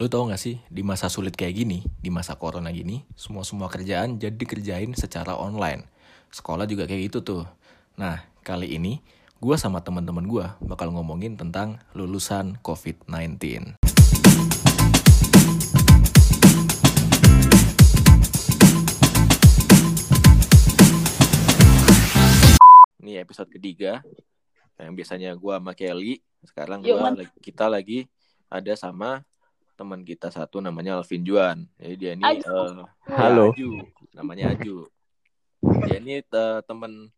Lu tau gak sih, di masa sulit kayak gini, di masa corona gini, semua-semua kerjaan jadi dikerjain secara online. Sekolah juga kayak gitu tuh. Nah, kali ini gue sama teman-teman gue bakal ngomongin tentang lulusan COVID-19. Ini episode ketiga yang biasanya gue sama Kelly. Sekarang gua kita lagi ada sama teman kita satu namanya Alvin Juan. Jadi dia ini Aju. eh, ya, Halo. Aju, namanya Aju. Dia ini eh, teman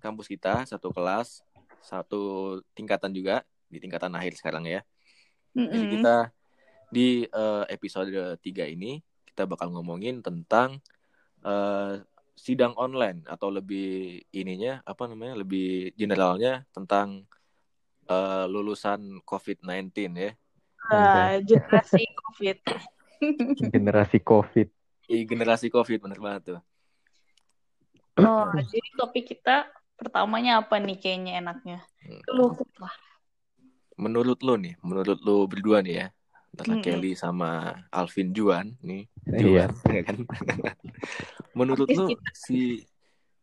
kampus kita satu kelas, satu tingkatan juga di tingkatan akhir sekarang ya. Jadi Mm-mm. kita di eh, episode 3 ini kita bakal ngomongin tentang eh, sidang online atau lebih ininya apa namanya lebih generalnya tentang eh, lulusan COVID-19 ya. Ah, generasi COVID. generasi COVID. Ih, generasi COVID bener banget tuh. Oh, jadi topik kita pertamanya apa nih kayaknya enaknya? Hmm. Lu lah. Menurut lu nih, menurut lu berdua nih ya, antara Mm-mm. Kelly sama Alvin Juan nih, Iya. Juan, ya kan? menurut lu si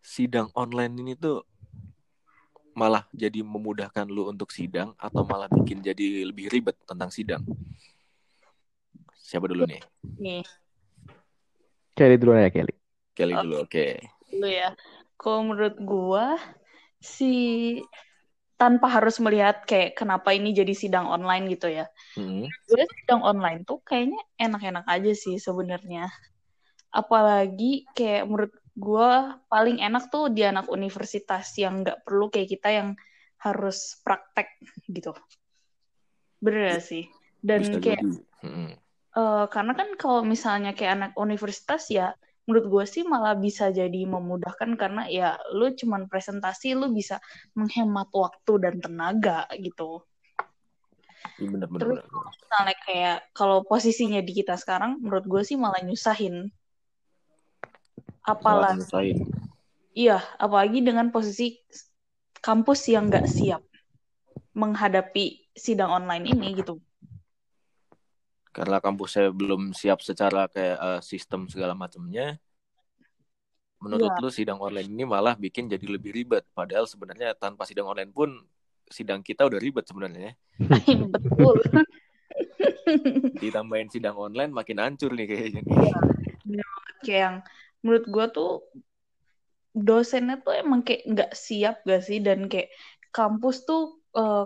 sidang online ini tuh malah jadi memudahkan lu untuk sidang atau malah bikin jadi lebih ribet tentang sidang? Siapa dulu nih? Nih, Kelly duluan ya Kelly. Kelly dulu, oke. dulu ya. Kalau menurut gua si tanpa harus melihat kayak kenapa ini jadi sidang online gitu ya. Mm-mm. Gue sidang online tuh kayaknya enak-enak aja sih sebenarnya. Apalagi kayak menurut gua paling enak tuh di anak universitas yang nggak perlu kayak kita yang harus praktek gitu. Bener gak sih? Dan Bisa kayak. Eh, karena kan kalau misalnya kayak anak universitas ya menurut gue sih malah bisa jadi memudahkan karena ya lu cuman presentasi lu bisa menghemat waktu dan tenaga gitu. Iya, bener, bener, Terus bener. misalnya kayak kalau posisinya di kita sekarang menurut gue sih malah nyusahin. Apalagi iya, apalagi dengan posisi kampus yang nggak siap menghadapi sidang online ini gitu. karena kampusnya belum siap secara kayak eh, sistem segala macamnya menurut Iya. lu sidang online ini malah bikin jadi lebih ribet padahal sebenarnya tanpa sidang online pun sidang kita udah ribet sebenarnya Betul. ditambahin sidang online makin hancur nih kayaknya kayak yang menurut gue tuh dosennya tuh emang kayak nggak siap gak sih? Dan kayak kampus tuh eh,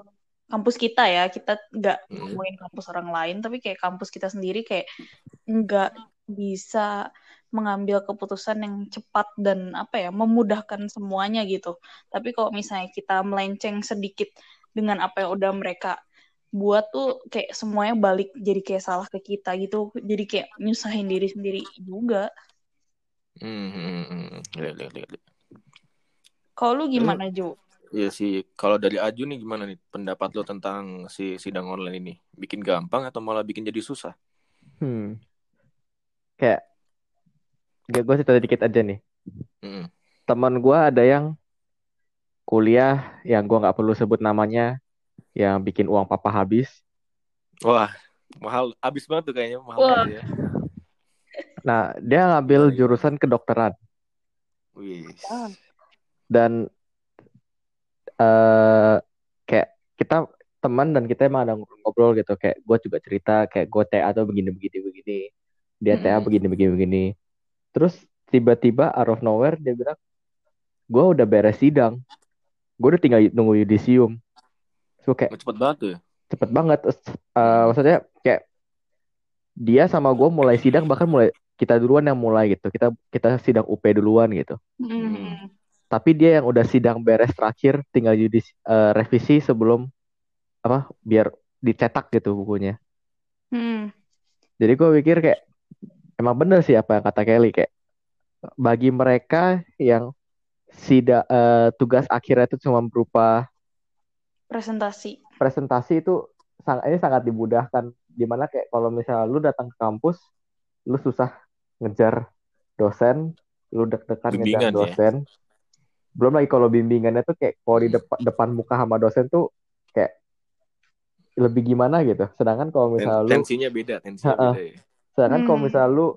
kampus kita ya kita nggak Hmm. ngomongin kampus orang lain tapi kayak kampus kita sendiri kayak nggak bisa mengambil keputusan yang cepat dan apa ya memudahkan semuanya gitu. Tapi kalau misalnya kita melenceng sedikit dengan apa yang udah mereka buat tuh kayak semuanya balik jadi kayak salah ke kita gitu. Jadi kayak nyusahin diri sendiri juga Hmm, hmm, hmm. Lihat, lihat, lihat, lihat. Kalau lu gimana, Ju? Iya sih kalau dari Aju nih gimana nih pendapat lo tentang si sidang online ini bikin gampang atau malah bikin jadi susah Hmm. Kayak gak gue cerita dikit aja nih. Mm-mm. Teman gue ada yang kuliah yang gue nggak perlu sebut namanya, yang bikin uang papa habis. wah mahal abis banget tuh kayaknya mahal Wah. banget ya Nah dia ngambil jurusan kedokteran. Wih. Ah. dan eh kayak kita teman dan kita emang ada ngobrol gitu. Kayak gue juga cerita kayak gue TA tuh begini begini. Begini dia TA begini begini begini. Terus tiba-tiba out of nowhere dia bilang gue udah beres sidang. Gue udah tinggal nunggu yudisium. So kayak cepet banget tuh ya? Cepet banget. Eh, maksudnya kayak dia sama gue mulai sidang bahkan mulai kita duluan yang mulai gitu kita kita sidang UP duluan gitu Hmm. tapi dia yang udah sidang beres terakhir tinggal yudis eh, revisi sebelum apa biar dicetak gitu bukunya Hmm. jadi gue pikir kayak emang bener sih apa yang kata Kelly kayak bagi mereka yang sida eh, tugas akhirnya itu cuma berupa Presentasi. presentasi itu sang- ini sangat dimudahkan di mana kayak kalau misalnya lu datang ke kampus lu susah ngejar dosen lu deg-degan ngejar ya. dosen belum lagi kalau bimbingannya tuh kayak kalau di depan depan muka sama dosen tuh kayak lebih gimana gitu. Sedangkan kalau Ten- misal lu tensinya beda, tensinya Ha-ha. beda ya. sedangkan kalau Hmm. misal lu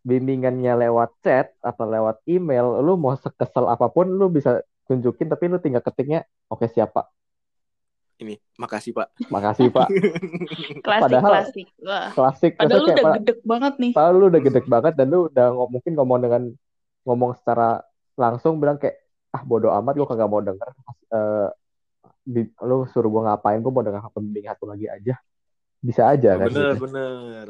bimbingannya lewat chat atau lewat email, lu mau sekesel apa pun lu bisa tunjukin tapi lu tinggal ketiknya oke siapa. Ini, makasih Pak. Makasih Pak. Klasik Padahal- klasik. Wah. Klasik Padahal lu udah kayak, gedek banget nih. Padahal lu udah gede banget dan lu udah ngom- mungkin ngomong dengan ngomong secara langsung bilang kayak ah bodo amat gue kagak mau denger Eh, di- lu suruh gue ngapain gue mau denger pembimbing satu lagi aja bisa aja kan bener, gitu. bener.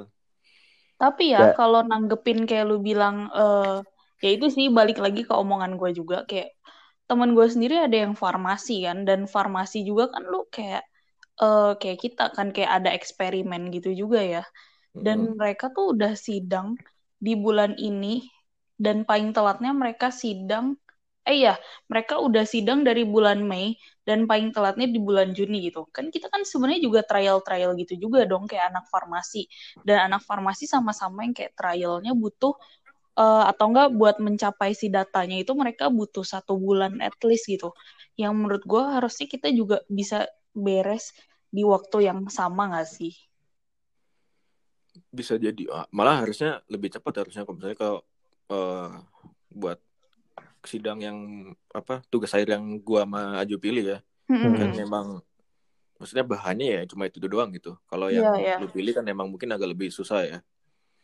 Tapi ya Kayak- kalau nanggepin kayak lu bilang eh ya itu sih balik lagi ke omongan gue juga kayak teman gue sendiri ada yang farmasi kan dan farmasi juga kan lu kayak eh kayak kita kan kayak ada eksperimen gitu juga ya. Dan Mm-mm. mereka tuh udah sidang di bulan ini dan paling telatnya mereka sidang eh ya mereka udah sidang dari bulan Mei dan paling telatnya di bulan Juni gitu. Kan kita kan sebenarnya juga trial trial gitu juga dong kayak anak farmasi. Dan anak farmasi sama-sama yang kayak trialnya butuh eh, atau enggak buat mencapai si datanya itu mereka butuh satu bulan at least gitu yang menurut gue harusnya kita juga bisa beres di waktu yang sama nggak sih bisa jadi ah, malah harusnya lebih cepat harusnya kalau misalnya kalau eh, buat sidang yang apa tugas akhir yang gua sama Aju pilih ya Mm-mm. kan Hmm. memang maksudnya bahannya ya cuma itu doang gitu kalau yang Iya, iya. lu pilih kan emang mungkin agak lebih susah ya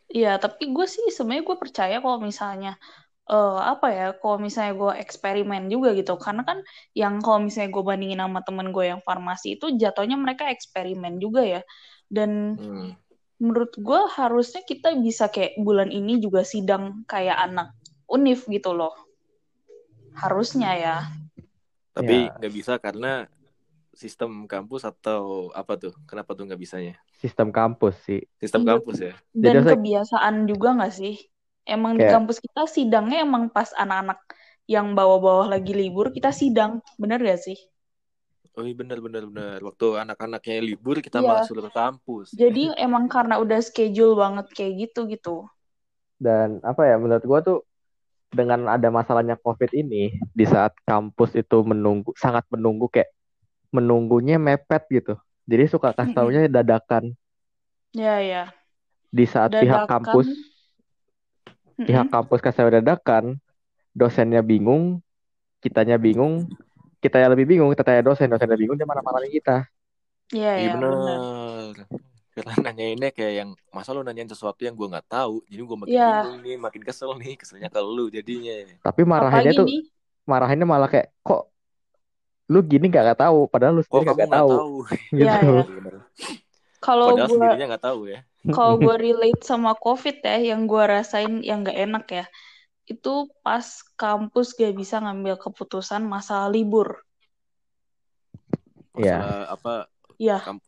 Iya, tapi gue sih sebenarnya gue percaya kalau misalnya eh apa ya, kalau misalnya gue eksperimen juga gitu, karena kan yang kalau misalnya gue bandingin sama temen gue yang farmasi itu jatuhnya mereka eksperimen juga ya, dan Hmm. menurut gue harusnya kita bisa kayak bulan ini juga sidang kayak anak univ gitu loh, harusnya ya. tapi Ya. nggak bisa karena sistem kampus atau apa tuh kenapa tuh nggak bisanya sistem kampus sih sistem Iya. kampus ya Dan Jadi saya- kebiasaan juga nggak sih? Emang di Kayak- kampus kita sidangnya emang pas anak-anak yang bawah-bawah lagi libur kita sidang, bener gak sih? oh iya benar benar benar waktu anak-anaknya libur kita Iya. malah suruh ke kampus Jadi emang karena udah schedule banget kayak gitu gitu. dan apa ya menurut gua tuh dengan ada masalahnya covid ini di saat kampus itu menunggu sangat menunggu kayak menunggunya mepet gitu jadi suka kasih taunya dadakan Ya ya. di saat pihak Dadakan. kampus pihak Mm-mm. kampus kasih tahu dadakan dosennya bingung kitanya bingung kita yang lebih bingung kita tanya dosen dosennya bingung dia marah-marahin kita Iya iya ya. benar bener. karena nanyainnya kayak yang masa lu nanyain sesuatu yang gua nggak tahu jadi gua makin Iya. bingung nih makin kesel nih keselnya ke lu jadinya tapi marahinnya Apalagi tuh nih, marahinnya malah kayak kok lu gini gak, gak tahu padahal lu kok sendiri kamu gak nggak tahu, tahu gitu Iya, iya. Bener. kalau padahal gue sendirinya nggak tahu ya kalau gue relate sama COVID ya, yang gue rasain yang gak enak ya, itu pas kampus gak bisa ngambil keputusan masalah libur. Iya. masalah apa Iya. kamp-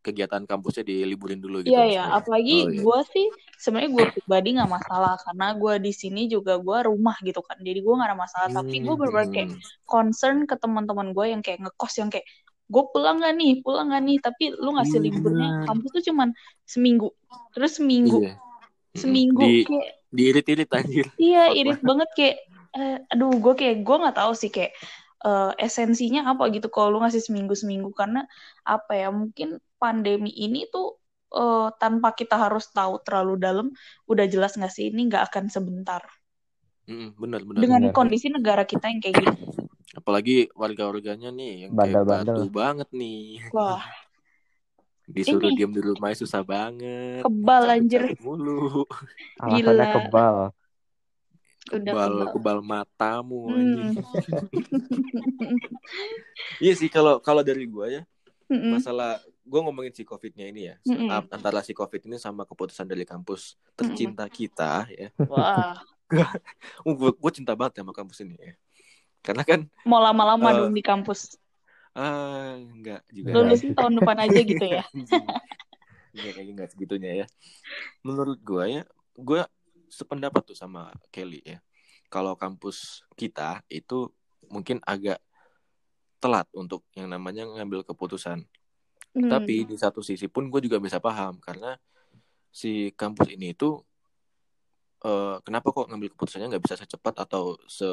kegiatan kampusnya diliburin dulu gitu Iya ya, maksudnya. apalagi Oh, iya. gue sih sebenarnya gue pribadi nggak masalah karena gue di sini juga gue rumah gitu kan, jadi gue nggak ada masalah. Tapi gue bener-bener kayak Hmm. concern ke teman-teman gue yang kayak ngekos yang kayak gue pulang gak nih, pulang gak nih, tapi lu ngasih Iya, liburnya kampus tuh cuman seminggu, terus seminggu. Mm-mm. seminggu di kayak diirit-irit anjir iya irit banget kayak, eh, aduh gue kayak gue nggak tahu sih kayak eh, esensinya apa gitu kalau lu ngasih seminggu seminggu karena apa ya mungkin pandemi ini tuh eh, tanpa kita harus tahu terlalu dalam udah jelas nggak sih ini nggak akan sebentar Mm-mm, benar benar dengan Benar. kondisi negara kita yang kayak gini apalagi warga-warganya nih yang kayak Bandel-bandel. batu banget nih wah disuruh Ini. diem di rumah susah banget Kebal, anjir. mulu alasannya Gila. Kebal udah kebal kebal. kebal matamu Hmm. iya sih kalau kalau dari gua ya Mm-mm. masalah gue ngomongin si covidnya ini ya ap- antara si covid ini sama keputusan dari kampus tercinta kita ya. Wah. Uh, gue cinta banget sama kampus ini ya. Karena kan mau lama-lama Eh, dong di kampus. ah enggak juga. Lulusnya tahun depan aja gitu ya. Enggak kayaknya enggak segitunya ya. Menurut gue ya gue sependapat tuh sama Kelly ya kalau kampus kita itu mungkin agak telat untuk yang namanya ngambil keputusan Hmm. Tapi di satu sisi pun gue juga bisa paham karena si kampus ini itu eh, kenapa kok ngambil keputusannya nggak bisa secepat atau se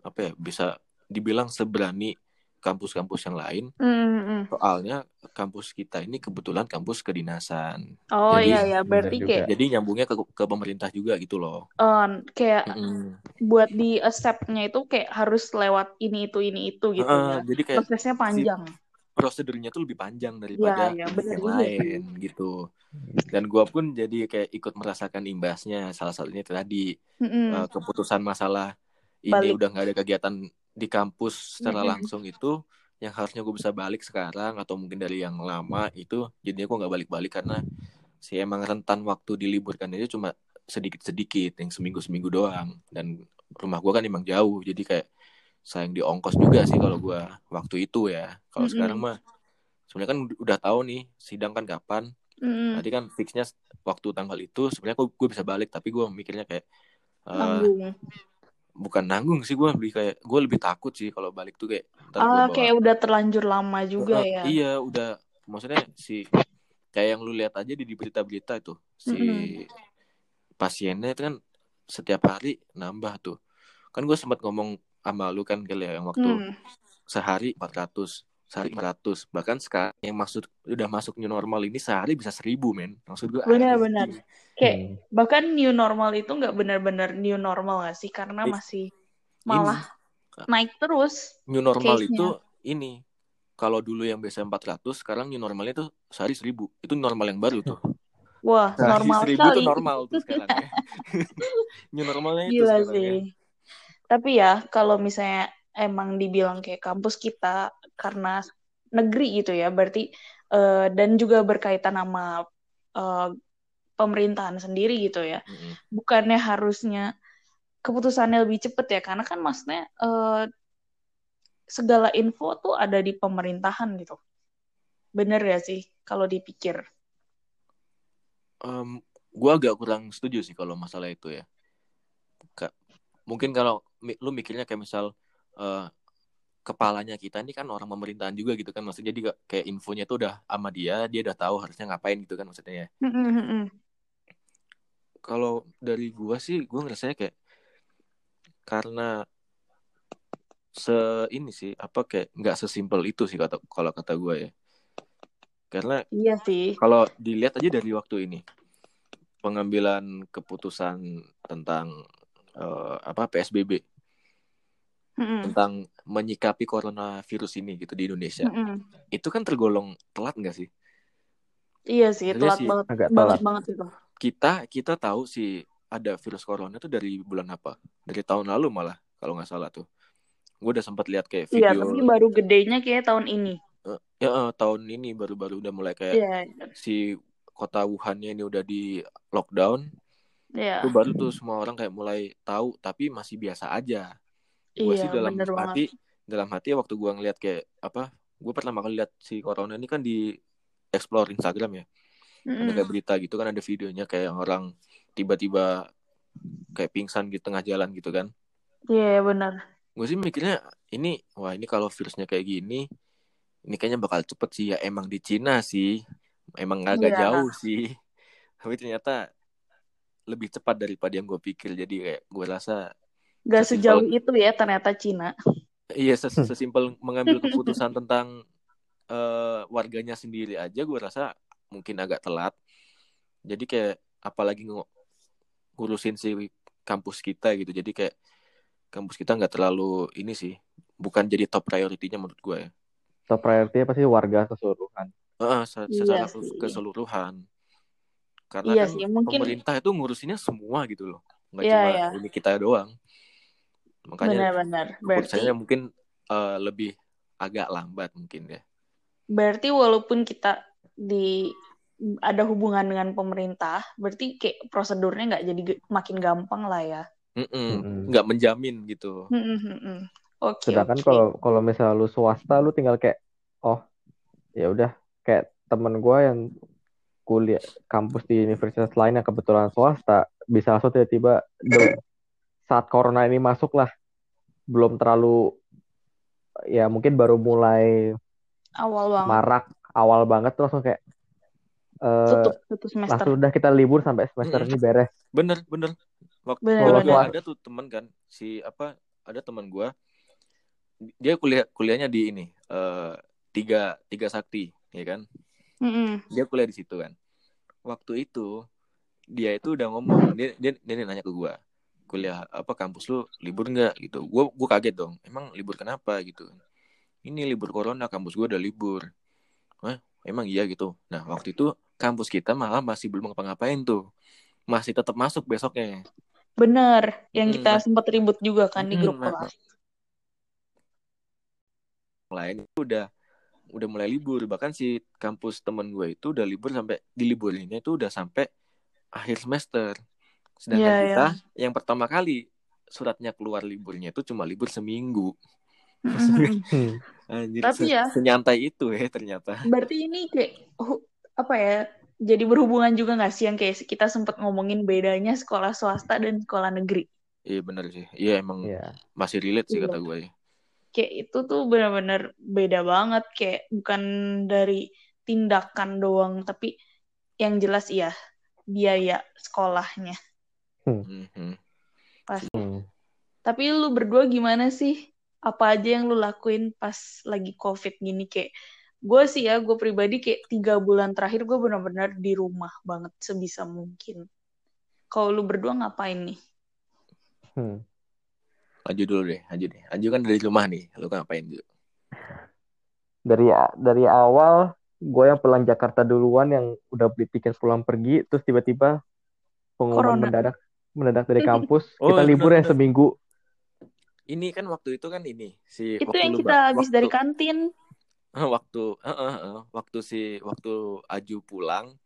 apa ya bisa dibilang seberani kampus-kampus yang lain. Mm, mm. Soalnya kampus kita ini kebetulan kampus kedinasan. Oh Jadi, iya ya, berarti bener kayak. Jadi nyambungnya ke, ke pemerintah juga gitu loh. eh, kayak Mm-mm. buat di accept-nya itu kayak harus lewat ini itu ini itu gitu Heeh, ya. jadi kayak Prosesnya panjang. prosedurnya tuh lebih panjang daripada Iya, iya, bener yang lain gitu. Dan gua pun jadi kayak ikut merasakan imbasnya. Salah satunya itu tadi Mm-mm. eh, keputusan masalah ini Balik. udah nggak ada kegiatan di kampus secara Mm-mm. langsung itu yang harusnya gue bisa balik sekarang atau mungkin dari yang lama itu jadinya gue nggak balik-balik karena si emang rentan waktu diliburkan itu cuma sedikit-sedikit yang seminggu-seminggu doang dan rumah gue kan emang jauh jadi kayak sayang di ongkos juga sih kalau gue waktu itu ya kalau Mm-mm. sekarang mah sebenarnya kan udah tahu nih sidang kan kapan Mm-mm. tadi kan fixnya waktu tanggal itu sebenarnya gue bisa balik tapi gue mikirnya kayak Nanggung. Bukan nanggung sih gue lebih kayak gue lebih takut sih kalau balik tuh kayak Ah, bawa- kayak udah terlanjur lama juga Eh, ya. iya udah maksudnya si kayak yang lu lihat aja di, berita-berita itu si Mm-mm. pasiennya itu kan setiap hari nambah tuh kan gue sempat ngomong sama lu kan kali ya yang waktu Hmm. sehari 400 sehari 400 bahkan sekarang yang maksud udah masuk new normal ini sehari bisa 1000 men maksud gue Benar-benar. Kayak Hmm. bahkan new normal itu nggak benar-benar new normal gak sih? Karena masih malah naik terus. new normal case-nya. itu ini kalau dulu yang biasa 400 sekarang new normalnya tuh sehari 1000 itu normal yang baru tuh Wah, Sehari normal 1000 sekali. tuh normal tuh sekarang ya new normalnya itu Gila sekarang ya sih. Tapi ya kalau misalnya emang dibilang kayak kampus kita karena negeri gitu ya, berarti eh, dan juga berkaitan sama eh, pemerintahan sendiri gitu ya. Mm-mm. Bukannya harusnya keputusannya lebih cepet ya, karena kan maksudnya eh, segala info tuh ada di pemerintahan gitu. Bener ya sih kalau dipikir. Em, gua agak kurang setuju sih kalau masalah itu ya. Ka- mungkin kalau lu mikirnya kayak misal eh, kepalanya kita ini kan orang pemerintahan juga gitu kan maksudnya jadi kayak- infonya tuh udah sama dia, dia udah tahu harusnya ngapain gitu kan maksudnya ya. Kalau dari gua sih gua ngerasanya kayak karena se ini sih apa kayak nggak sesimpel itu sih kata kalau kata gua ya. Karena Iya sih. kalau dilihat aja dari waktu ini pengambilan keputusan tentang eh, apa PSBB Mm-mm. tentang menyikapi coronavirus ini gitu di Indonesia Mm-mm. itu kan tergolong telat nggak sih Iya sih, Iya telat sih. banget, Agak banget telat. banget itu. kita kita tahu sih ada virus corona itu dari bulan apa dari tahun lalu malah kalau nggak salah tuh gue udah sempat lihat kayak Iya, video tapi baru gedenya kayak tahun ini. ya eh, tahun ini baru-baru udah mulai kayak Iya, si kota Wuhannya ini udah di lockdown iya. itu baru tuh semua orang kayak mulai tahu tapi masih biasa aja gue Iya, sih dalam bener banget. hati dalam hati waktu gue ngeliat kayak apa gue pertama kali lihat si corona ini kan di explore Instagram ya ada Mm-mm. kayak berita gitu kan ada videonya kayak orang tiba-tiba kayak pingsan di tengah jalan gitu kan Iya, benar. gue sih mikirnya ini wah ini kalau virusnya kayak gini ini kayaknya bakal cepet sih ya emang di Cina sih emang agak Iya. jauh sih tapi ternyata lebih cepat daripada yang gue pikir jadi kayak gue rasa Gak Sesimpel- sejauh itu ya ternyata Cina. Iya, ses- sesimpel mengambil keputusan tentang eh, warganya sendiri aja, gue rasa mungkin agak telat. Jadi kayak apalagi ngu- ngurusin si kampus kita gitu. Jadi kayak kampus kita nggak terlalu ini sih, bukan jadi top priority-nya menurut gue ya. Top priority apa sih warga keseluruhan. Heeh, se- Iya secara sih. keseluruhan. Karena Iya kan sih, mungkin pemerintah itu ngurusinnya semua gitu loh, nggak Iya, cuma iya. ini kita doang. Makanya benar-benar. Berarti keputusannya mungkin eh, lebih agak lambat mungkin ya. berarti walaupun kita di ada hubungan dengan pemerintah, berarti kayak prosedurnya nggak jadi makin gampang lah ya. Nggak menjamin gitu. Mm, mm. Oke, Sedangkan kalau kalau misalnya lu swasta lu tinggal kayak oh ya udah kayak temen gue yang kuliah kampus di universitas lain yang kebetulan swasta bisa langsung tiba-tiba "Duh, saat corona ini masuk lah belum terlalu ya mungkin baru mulai awal banget marak awal banget terus langsung kayak eh, tutup tutup semester. langsung udah kita libur sampai semester Mm-mm. ini beres Bener bener. Waktu Bener, gua bener. ada, ada tuh temen kan si apa ada teman gua dia kuliah kuliahnya di ini eh tiga tiga sakti ya kan Mm-mm. dia kuliah di situ kan waktu itu dia itu udah ngomong dia dia, dia nanya ke gua kuliah apa kampus lu libur nggak gitu. Gua gua kaget dong emang libur kenapa? Gitu. Ini libur corona kampus gua udah libur. Hah? emang iya? Gitu. Nah waktu itu kampus kita malah masih belum ngapa-ngapain tuh. Masih tetap masuk besoknya. Bener, yang Mm, kita sempat ribut juga kan di Mm, grup ma- kelas. lain itu udah udah mulai libur. Bahkan si kampus temen gue itu udah libur sampai diliburinnya itu udah sampai akhir semester sedangkan Iya, kita yang pertama kali suratnya keluar liburnya itu cuma libur seminggu. Hmm. Anjir, Tapi se- ya- senyantai itu ya ternyata Berarti ini kayak oh, apa ya? Jadi berhubungan juga nggak sih yang kayak kita sempat ngomongin bedanya sekolah swasta dan sekolah negeri. iya bener sih iya emang Iya. masih relate sih Iya. kata gue ya. Kayak itu tuh benar-benar beda banget kayak bukan dari tindakan doang tapi yang jelas iya biaya sekolahnya. Mhm. Pasti. Hmm. Tapi lu berdua gimana sih? Apa aja yang lu lakuin pas lagi COVID gini kayak gue sih ya, gue pribadi kayak tiga bulan terakhir gue benar-benar di rumah banget sebisa mungkin. Kalau lu berdua ngapain nih? Hmm. Aju dulu deh Aju deh Aju kan dari rumah nih lu ngapain Ju? Dari dari awal gue yang pulang Jakarta duluan yang udah beli tiket pulang pergi terus tiba-tiba pengumuman Corona. mendadak mendadak dari kampus Oh, kita libur ya seminggu ini kan waktu itu kan ini si Itu waktu yang kita habis waktu- dari kantin. waktu eh, eh, eh, waktu si waktu Aju pulang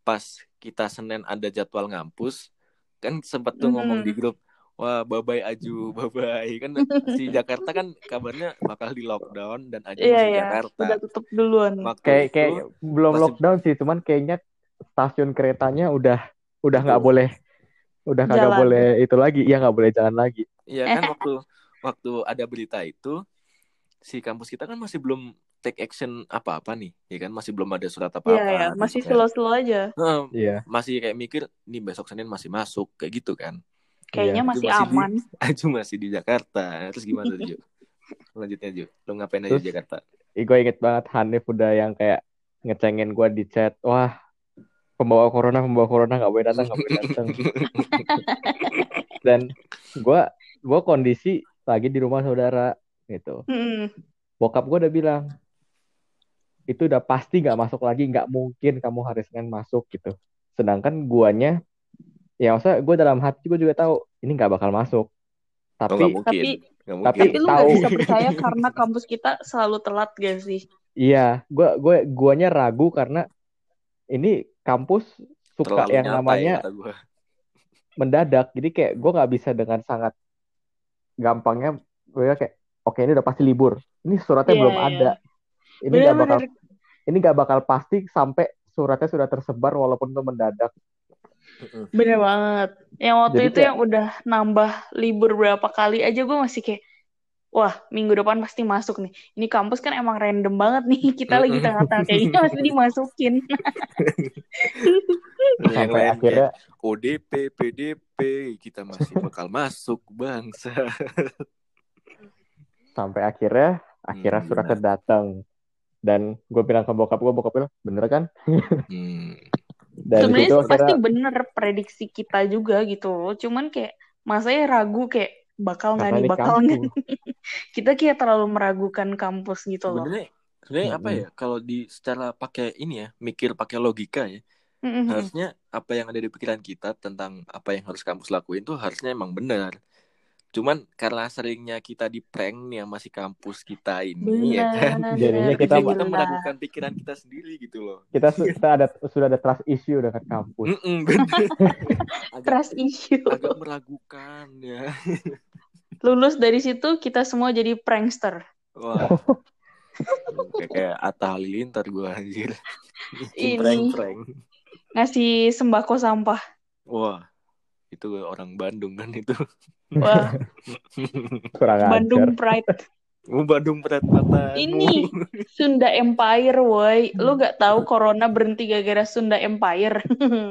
pas kita Senin ada jadwal ngampus kan sempat tuh ngomong Mhm. di grup wah bye bye Aju bye bye kan si Jakarta kan kabarnya bakal di lockdown dan Aju Iya masih di ya, Jakarta udah tutup duluan. waktu kayak itu kayak belum masih- lockdown sih cuman kayaknya stasiun keretanya udah udah nggak Tutup. boleh udah kagak Jalan. boleh itu lagi ya nggak boleh jalan lagi Iya kan waktu waktu ada berita itu si kampus kita kan masih belum take action apa-apa nih, ya kan masih belum ada surat Iya apa-apa. ya, gitu masih kan. slow-slow aja. Heeh, iya masih kayak mikir nih besok Senin masih masuk kayak gitu kan. Kayaknya Itu masih masih aman. Aju masih di Jakarta. Terus gimana tuh, Ju? Lanjutnya, Ju. Lu ngapain aja Terus- di Jakarta? gue inget banget Hanif udah yang kayak ngecengin gue di chat wah pembawa corona pembawa corona nggak boleh datang nggak boleh datang dan gue gue kondisi lagi di rumah saudara gitu Mm-mm. bokap gue udah bilang itu udah pasti nggak masuk lagi nggak mungkin kamu hari Senin masuk gitu sedangkan guanya ya masa gue dalam hati gue juga tahu ini nggak bakal masuk Oh, tapi mungkin. Tapi- Nggak tapi mungkin. Tapi lu tahu. nggak bisa percaya karena kampus kita selalu telat gak sih? iya gue gue guanya ragu karena ini kampus suka Terlalu yang nyata namanya ya, kata gua. mendadak jadi kayak gue nggak bisa dengan sangat gampangnya gue kayak oke ini udah pasti libur ini suratnya Iya, belum iya. ada ini nggak bakal ini nggak bakal pasti sampai suratnya sudah tersebar walaupun itu mendadak bener banget. Yang waktu Jadi itu kayak- yang udah nambah libur berapa kali aja gue masih kayak Wah, minggu depan pasti masuk nih. Ini kampus kan emang random banget nih. Kita lagi tengah-tengah kayak gini pasti dimasukin. Sampai lain akhirnya kayak ODP, PDP, kita masih bakal masuk bangsa. sampai akhirnya akhirnya Hmm, suratnya datang dan gue bilang ke bokap gue bokap bilang bener kan Hmm. dan Sebenarnya itu pasti akhirnya bener prediksi kita juga gitu. Cuman kayak masanya ragu kayak bakal nggak nih, bakal nggak. Kita kayak terlalu meragukan kampus gitu loh. Sebenarnya sebenarnya apa ya? Kalau di secara pakai ini ya, mikir pakai logika ya. Mm-mm. Harusnya apa yang ada di pikiran kita tentang apa yang harus kampus lakuin tuh harusnya emang benar. Cuman karena seringnya kita di prank nih yang masih kampus kita ini ya kan. Bener. Jadinya Jadi kita- kita meragukan pikiran kita sendiri gitu loh. kita su- kita ada sudah ada trust issue dengan kampus Mm-mm, bener. agak, Trust issue. agak meragukan ya. Lulus dari situ kita semua jadi prankster. Wah. kayak kayak Atta Halilintar gue anjir. Ini. Prank-prank. Ngasih sembako sampah. Wah. Itu orang Bandung kan itu. Wah, kurang Bandung ajar Pride. Oh, Bandung berat mata. Ini Sunda Empire, woi. Lu gak tahu corona berhenti gara-gara Sunda Empire.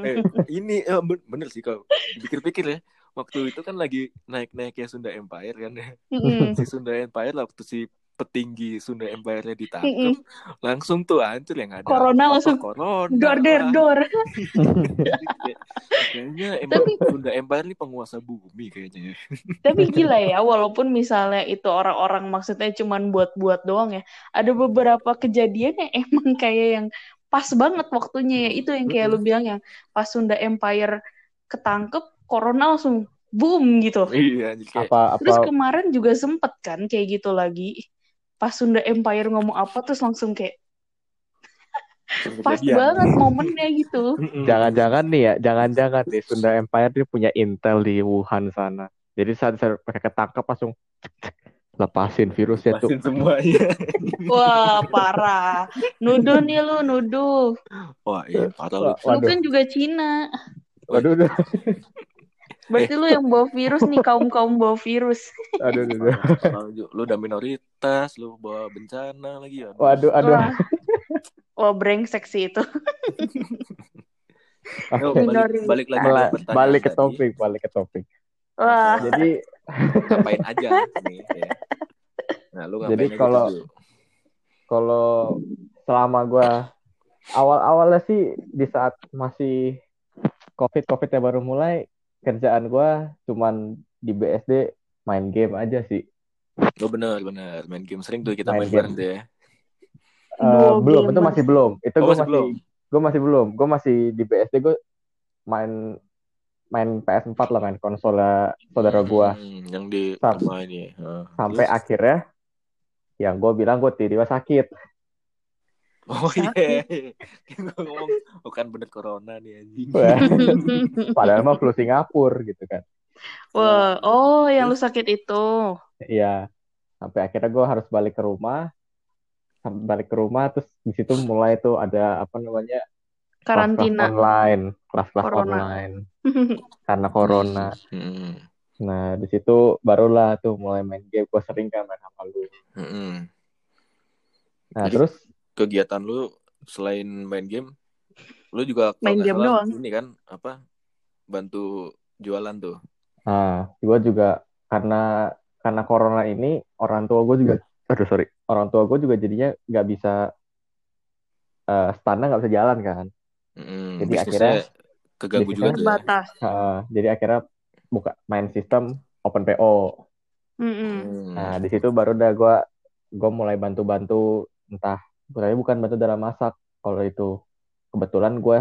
eh, ini eh, ben- bener sih kalau dipikir-pikir ya waktu itu kan lagi naik-naiknya Sunda Empire kan ya. Mm-mm. Si Sunda Empire lah waktu si petinggi Sunda Empire-nya ditangkap, Mm-mm. langsung tuh hancur yang ada. Corona apa, langsung corona. Dor der dor. Kayak- Kayaknya emang Sunda Empire ini penguasa bumi kayaknya. Tapi gila ya, walaupun misalnya itu orang-orang maksudnya cuman buat-buat doang ya. Ada beberapa kejadian yang emang kayak yang pas banget waktunya ya. Itu yang kayak lu bilang yang pas Sunda Empire ketangkep, corona langsung boom gitu. Iya, kayak apa Terus apa kemarin juga sempet kan kayak gitu lagi. Pas Sunda Empire ngomong apa terus langsung kayak pas banget momennya gitu. Jangan-jangan nih ya jangan-jangan nih Sunda Empire dia punya intel di Wuhan sana jadi saat saya pakai ketangkap langsung lepasin virusnya tuh Lepasin semuanya. Wah, parah. Nuduh nih lu, nuduh. Wah, iya parah lu. Lu waduh kan juga Cina. waduh waduh Berarti lu yang bawa virus nih, kaum-kaum bawa virus. waduh waduh Parah lu. Lu udah minoritas, lu bawa bencana lagi ya. waduh aduh Wah. Wah, brengsek sih itu. Oke, balik, balik lagi pertanyaan balik ke tadi. topik balik ke topik Wah, jadi Ngapain aja nih ya. Nah, lu ngapain Jadi kalau- kalau selama gua awal-awalnya sih di saat masih covid covid ya baru mulai kerjaan gua cuman di BSD main game aja sih Oh bener bener main game sering tuh kita Main main, game. bareng tuh ya. Duo belum itu masih belum itu Oh, gua masih masih belum? gue masih belum gue masih di BSD gue main main PS4 lah main konsol saudara gua Hmm, yang di Sam- rumah ini. Heeh. sampai Terus? akhirnya yang gue bilang gue tiba-tiba sakit Oh iya. Gue ngomong bukan bener corona nih anjing. Padahal mah flu Singapura gitu kan Wah, oh yang lu sakit itu. Iya, sampai akhirnya gue harus balik ke rumah. Sampai balik ke rumah, terus di situ mulai tuh ada apa namanya Karantina. online, kelas-kelas online karena corona. Hmm. Nah di situ barulah tuh mulai main game. Gue sering kan main sama lu. Hmm. Nah Jadi- terus Kegiatan lu selain main game, lu juga Main game salah doang. Ini kan apa? Bantu jualan tuh. Nah, gue juga karena karena corona ini orang tua gue juga, aduh sorry, orang tua gue juga jadinya nggak bisa eh standar nggak bisa jalan kan. Hmm. Jadi akhirnya- keganggu juga ya. Heeh, jadi akhirnya buka main sistem open PO. Mm-mm. Hmm. Nah di situ baru udah gue gue mulai bantu-bantu entah tapi bukan bantu dalam masak kalau itu kebetulan gue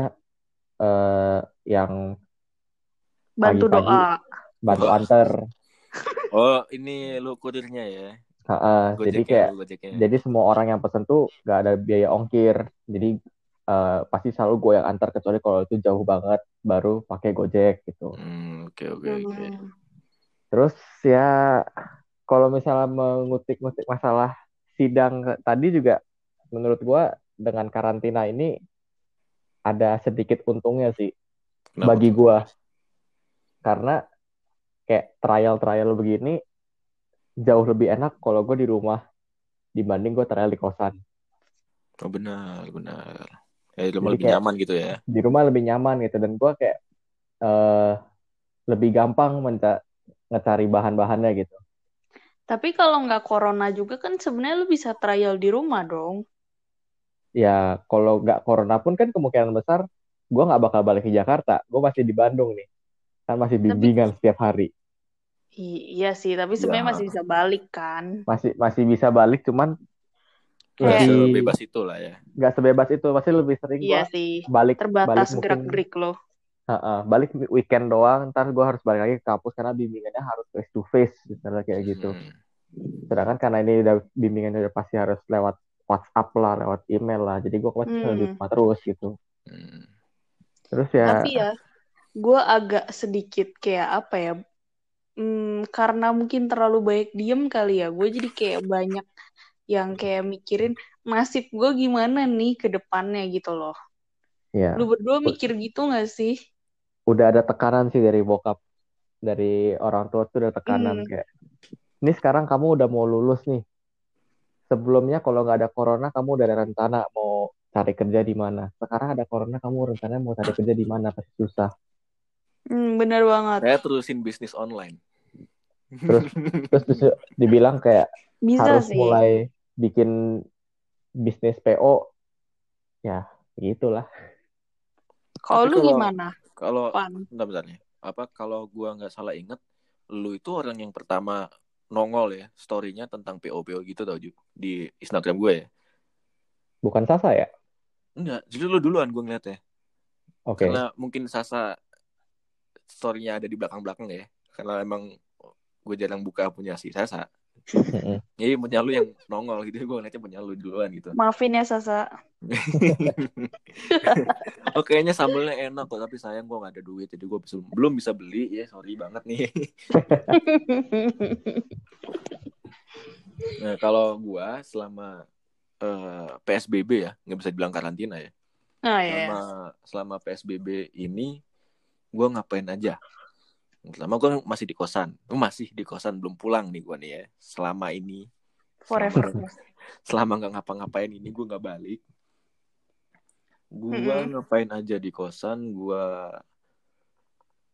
eh yang Bantu Pagi-pagi. doa. bantu antar. Oh, ini lu kurirnya ya. Heeh, jadi Gojeknya, kayak Gojeknya. jadi semua orang yang pesen tuh gak ada biaya ongkir jadi eh, pasti selalu gue yang antar kecuali kalau itu jauh banget baru pakai gojek gitu Hmm, oke oke oke. Hmm. terus ya kalau misalnya mengutik-ngutik masalah sidang tadi juga menurut gue dengan karantina ini ada sedikit untungnya sih Kenapa? bagi gue karena kayak trial-trial begini jauh lebih enak kalau gue di rumah dibanding gue trial di kosan Oh benar benar. Ya di rumah Jadi lebih kayak- nyaman gitu ya. di rumah lebih nyaman gitu dan gue kayak eh lebih gampang menca- ngecari bahan-bahannya gitu Tapi kalau nggak corona juga kan sebenarnya lu bisa trial di rumah dong. Ya kalau nggak corona pun kan kemungkinan besar gue nggak bakal balik ke Jakarta gue masih di Bandung nih kan masih bimbingan setiap hari iya sih, tapi sebenarnya Ya. masih bisa balik kan. masih masih bisa balik cuman Kayak- lebih sebebas itu lah ya. nggak sebebas itu pasti lebih sering Iya gue sih, balik terbatas balik mungkin gerak-gerik lo. Heeh, balik weekend doang ntar gue harus balik lagi ke kampus karena bimbingannya harus face to face misalnya kayak gitu Hmm. sedangkan karena ini udah bimbingannya udah pasti harus lewat WhatsApp lah lewat email lah jadi gue pasti Hmm. di rumah terus gitu Hmm. terus ya Tapi ya, gue agak sedikit kayak apa ya? Hmm, karena mungkin terlalu banyak diem kali ya. Gue jadi kayak banyak yang kayak mikirin nasib gue gimana nih ke depannya gitu loh. ya Lu berdua mikir gitu gak sih? udah ada tekanan sih dari bokap dari orang tua tuh ada tekanan Hmm. kayak ini sekarang kamu udah mau lulus nih sebelumnya kalau nggak ada corona kamu udah ada rencana mau cari kerja di mana sekarang ada corona kamu rencananya mau cari kerja di mana pasti susah Hmm, bener banget. Saya terusin bisnis online. Terus terus, terus dibilang kayak Bisa harus sih. mulai bikin bisnis PO ya gitulah Kalau lu gimana, Kalau bentar bentar nih. Apa kalau gua nggak salah inget, lu itu orang yang pertama nongol ya story-nya tentang PO PO gitu tau Ju di Instagram gue ya. bukan Sasa ya Enggak, justru lu duluan gue ngeliatnya. oke Karena mungkin Sasa story-nya ada di belakang-belakang ya. Karena emang gue jarang buka punya si Sasa. Jadi punya lu yang nongol gitu, gue ngeliatnya punya lu duluan gitu. Maafin ya Sasa. oh kayaknya sambelnya enak kok, tapi sayang gue gak ada duit, jadi gue belum bisa beli ya, sorry banget nih. Nah kalau gue selama eh, PSBB ya, nggak bisa dibilang karantina ya. nah ya. Selama selama PSBB ini, gue ngapain aja? Pertama gue masih di kosan, Gua masih di kosan belum pulang nih gue nih ya. Selama ini, Forever. selama, selama nggak ngapa-ngapain ini gue nggak balik. Gue Mm-mm. ngapain aja di kosan, gue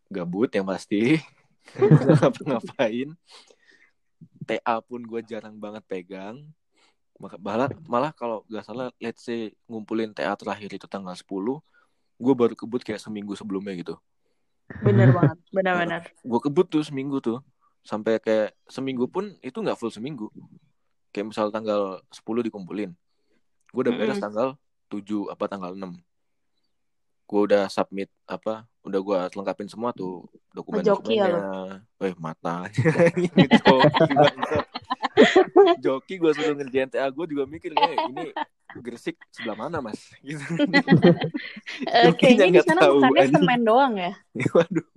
gabut yang pasti, Nggak ngapa-ngapain. TA pun gue jarang banget pegang. Maka- Malah, malah kalau nggak salah, let's say ngumpulin TA terakhir itu tanggal 10, gue baru kebut kayak seminggu sebelumnya gitu. Bener banget. Benar-benar. Gue kebut tuh seminggu tuh. Sampai kayak seminggu pun itu nggak full seminggu. Kayak misal tanggal 10 dikumpulin. Gue udah beres Mm-mm. tanggal 7 apa tanggal 6. Gue udah submit apa, udah gue lengkapin semua tuh Ngejoki ya dokumen-dokumennya. Eh mata. Joki gue suruh ngerjain TA gue juga mikir kayak ini Gresik sebelah mana mas? Gitu. Eh, Jokinya kayaknya di nggak sana tahu, makannya semen doang ya. Waduh,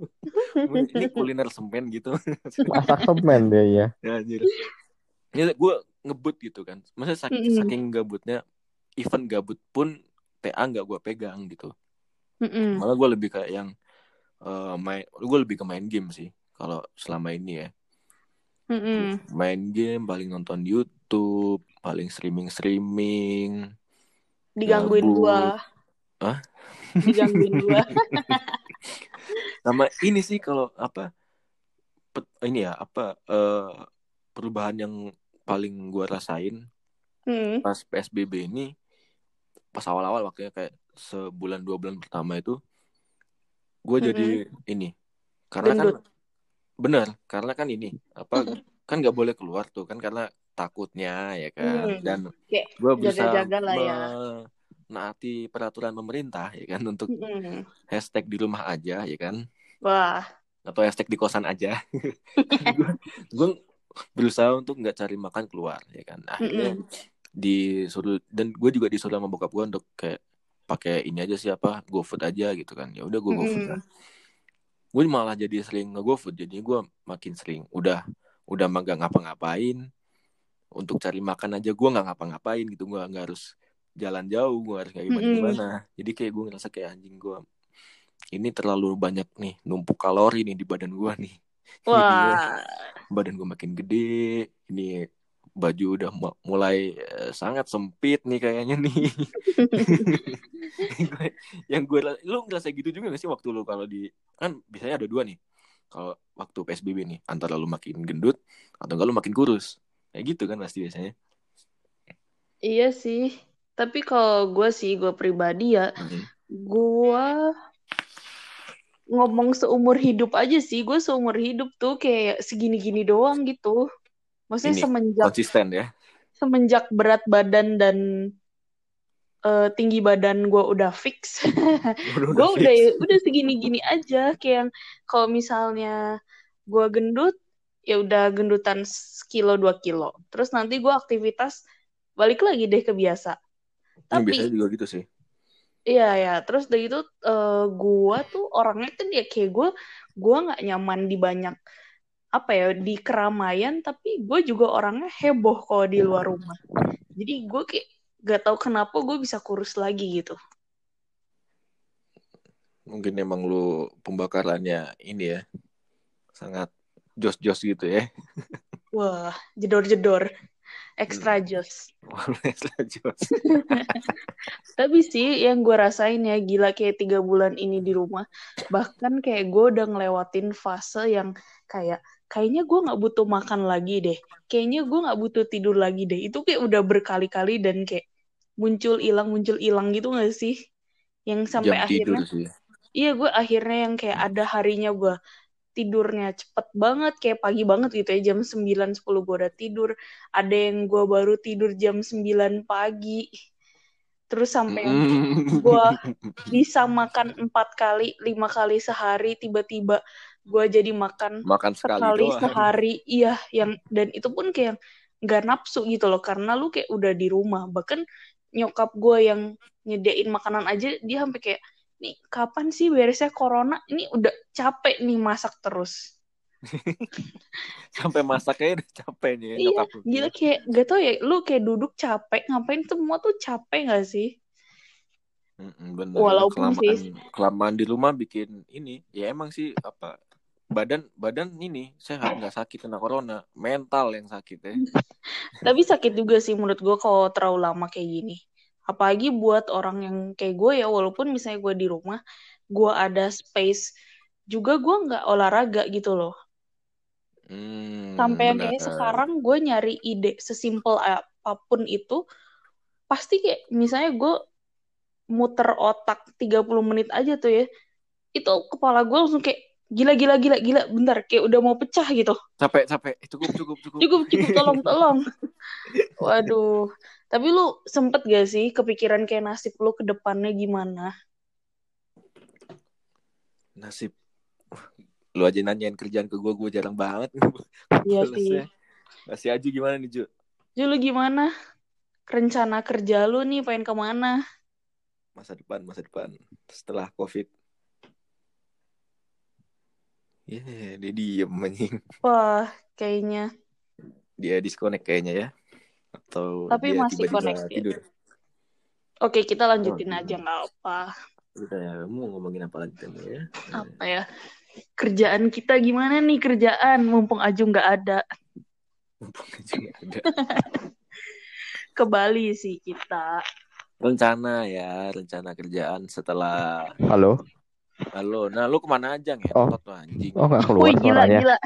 ini kuliner semen gitu. masak semen dia ya ya anjir. Ya gue ngebut gitu kan. Masa saking, Mm-mm. saking gabutnya, event gabut pun TA nggak gue pegang gitu. Mm-mm. Malah gue lebih kayak yang eh, main, gue lebih ke main game sih. Kalau selama ini ya, Mm-mm. main game, paling nonton YouTube, paling streaming streaming. Digangguin Gabut. gua. Hah? Digangguin gua. Sama ini sih kalau apa ini ya apa eh, perubahan yang paling gue rasain Hmm. pas PSBB ini pas awal-awal waktunya kayak sebulan dua bulan pertama itu gue jadi ini karena kan Gendut. Bener karena kan ini apa kan nggak boleh keluar tuh kan karena takutnya ya kan Hmm. dan gue bisa jaga-jaga lah ya. menaati peraturan pemerintah ya kan untuk Mm-mm. hashtag di rumah aja ya kan Wah. atau hashtag di kosan aja gue berusaha untuk nggak cari makan keluar ya kan akhirnya Mm-mm. disuruh dan gue juga disuruh sama bokap gue untuk kayak pakai ini aja sih apa GoFood aja gitu kan ya udah gue GoFood Mm-mm. lah gue malah jadi sering nge GoFood jadi gue makin sering. Udah udah mah ngapa-ngapain. Untuk cari makan aja gue nggak ngapa-ngapain gitu. Gue nggak harus jalan jauh gue harus kayak gimana gimana. Jadi kayak gue ngerasa kayak anjing gue ini terlalu banyak nih numpuk kalori nih di badan gue nih. Wah. badan gue makin gede ini baju udah mu- mulai eh, sangat sempit nih kayaknya nih yang gue lu ngerasa gitu juga gak sih waktu lu kalau di kan biasanya ada dua nih kalau waktu PSBB nih antara lu makin gendut atau enggak lu makin kurus kayak gitu kan pasti biasanya Iya sih. Tapi kalau gue sih, gue pribadi ya, Mhm. gue ngomong seumur hidup aja sih. Gue seumur hidup tuh kayak segini-gini doang gitu. Maksudnya Ini, semenjak konsisten ya. Semenjak berat badan dan eh, tinggi badan gue udah fix. Udah- gue fix. udah udah segini-gini aja. Kayak yang kalau misalnya gue gendut ya udah gendutan sekilo dua kilo. Terus nanti gue aktivitas balik lagi deh ke biasa. Tapi biasanya juga gitu sih. Iya ya terus dari itu eh, gue tuh orangnya kan ya kayak gue gue nggak nyaman di banyak apa ya di keramaian tapi gue juga orangnya heboh kalau di luar rumah jadi gue kayak gak tahu kenapa gue bisa kurus lagi gitu mungkin emang lu pembakarannya ini ya sangat jos-jos gitu ya Wah, jedor-jedor. extra jos. Extra jos. Tapi sih yang gue rasain ya gila kayak tiga bulan ini di rumah. Bahkan kayak gue udah ngelewatin fase yang kayak kayaknya gue nggak butuh makan lagi deh. Kayaknya gue nggak butuh tidur lagi deh. Itu kayak udah berkali-kali dan kayak muncul hilang muncul hilang gitu gak sih? Yang sampai Jam akhirnya tidur sih. iya gue akhirnya yang kayak ada harinya gue tidurnya cepet banget kayak pagi banget gitu ya jam 9 10 gue udah tidur ada yang gue baru tidur jam 9 pagi terus sampai Mm. gue bisa makan empat kali lima kali sehari tiba-tiba gue jadi makan makan sekali, sekali doang. sehari. Iya yang dan itu pun kayak nggak nafsu gitu loh karena lu kayak udah di rumah. Bahkan nyokap gue yang nyediain makanan aja dia sampai kayak nih kapan sih beresnya corona? Ini udah capek nih masak terus. Sampai masaknya udah capek nih ya, iya nyokap lu. gila kayak gak tau ya lu kayak duduk capek ngapain semua tuh capek gak sih? Bener. Walaupun kelamaan, sih- kelamaan di rumah bikin ini, ya emang sih apa badan badan ini sehat nggak sakit kena corona, mental yang sakit ya. tapi sakit juga sih menurut gue kalau terlalu lama kayak gini. Apalagi buat orang yang kayak gue ya walaupun misalnya gue di rumah gue ada space juga gue nggak olahraga gitu loh. Hmm, sampai yang kayak sekarang gue nyari ide sesimpel apa pun itu pasti kayak misalnya gue muter otak 30 menit aja tuh ya itu kepala gue langsung kayak gila gila gila gila bentar kayak udah mau pecah gitu capek capek cukup cukup cukup. cukup cukup tolong tolong waduh tapi lu sempet gak sih kepikiran kayak nasib lu ke depannya gimana Nasib lu aja nanyain kerjaan ke gue, gue jarang banget. Iya sih. Balasnya. Masih aja gimana nih Ju? Ju lu gimana rencana kerja lu nih pengen ke mana Masa depan, masa depan. Setelah COVID. Yeah, dia diem anjing. wah kayaknya Dia disconnect kayaknya ya. Atau Tapi dia masih connect ya. tidur. oke kita lanjutin Oh, aja nggak apa Udah ya, mau ngomongin apa lagi tadi ya? apa ya kerjaan kita gimana nih kerjaan mumpung Aju nggak ada Mumpung aja nggak ada. ke Bali sih kita rencana ya, rencana kerjaan setelah Halo? Halo. Nah, lu ke mana aja Oh. ngentot tuh anjing? Oh nggak keluar Wih gila suaranya. gila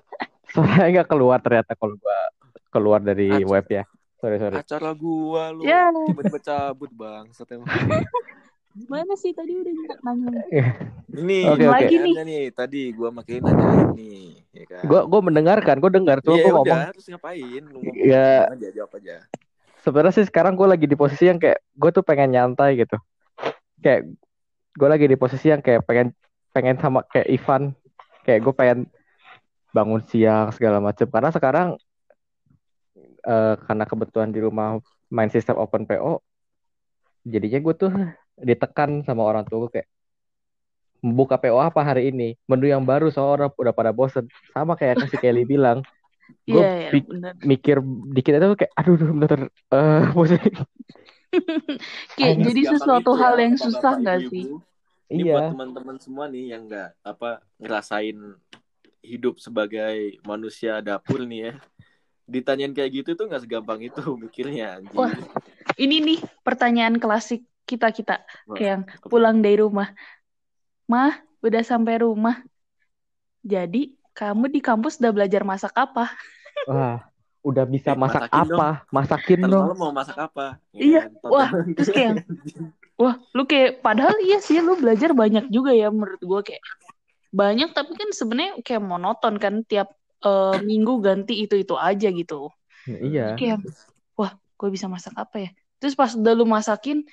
Suaranya nggak keluar ternyata kalau gua keluar dari Aca- web ya. Sorry sorry. Acara gua lu ya tiba-tiba cabut bang. Gimana sih tadi udah nanya Ini Oke, oke. Lagi nih. nih tadi gua makin nanyain nih, ya kan? Gue gue mendengarkan, gue dengar cuma Iya gue udah, ngomong. terus ngapain? Lu ngomong Ya. aja, jawab aja. Sebenarnya sih sekarang gue lagi di posisi yang kayak gue tuh pengen nyantai gitu. Kayak gue lagi di posisi yang kayak pengen pengen sama kayak Ivan. Kayak gue pengen bangun siang segala macam. Karena sekarang eh, karena kebetulan di rumah main sistem open PO, jadinya gue tuh ditekan sama orang tua gue kayak buka PO apa hari ini? Menu yang baru. Soalnya orang udah pada bosen. Sama kayak si Kelly bilang. Gua iya pik- benar mikir dikit itu kayak aduh aduh bentar eh pusing kayak jadi sesuatu hal ya, yang susah nggak sih Ini iya buat teman-teman semua nih yang nggak apa ngerasain hidup sebagai manusia dapur nih ya. Ditanyain kayak gitu tuh nggak segampang itu mikirnya anjing. Wah. ini nih pertanyaan klasik kita kita Wah, kayak yang pulang dari rumah mah udah sampai rumah jadi kamu di kampus udah belajar masak apa wah udah bisa Eh, masak masakin apa masakin Ntar dong mau masak apa? Iya, Ngentot. wah, terus kayak wah lu kayak padahal iya sih lu belajar banyak juga ya menurut gua kayak banyak tapi kan sebenarnya kayak monoton kan tiap eh, minggu ganti itu itu aja gitu. Iya. Kayak wah gue bisa masak apa ya? Terus pas udah lu masakin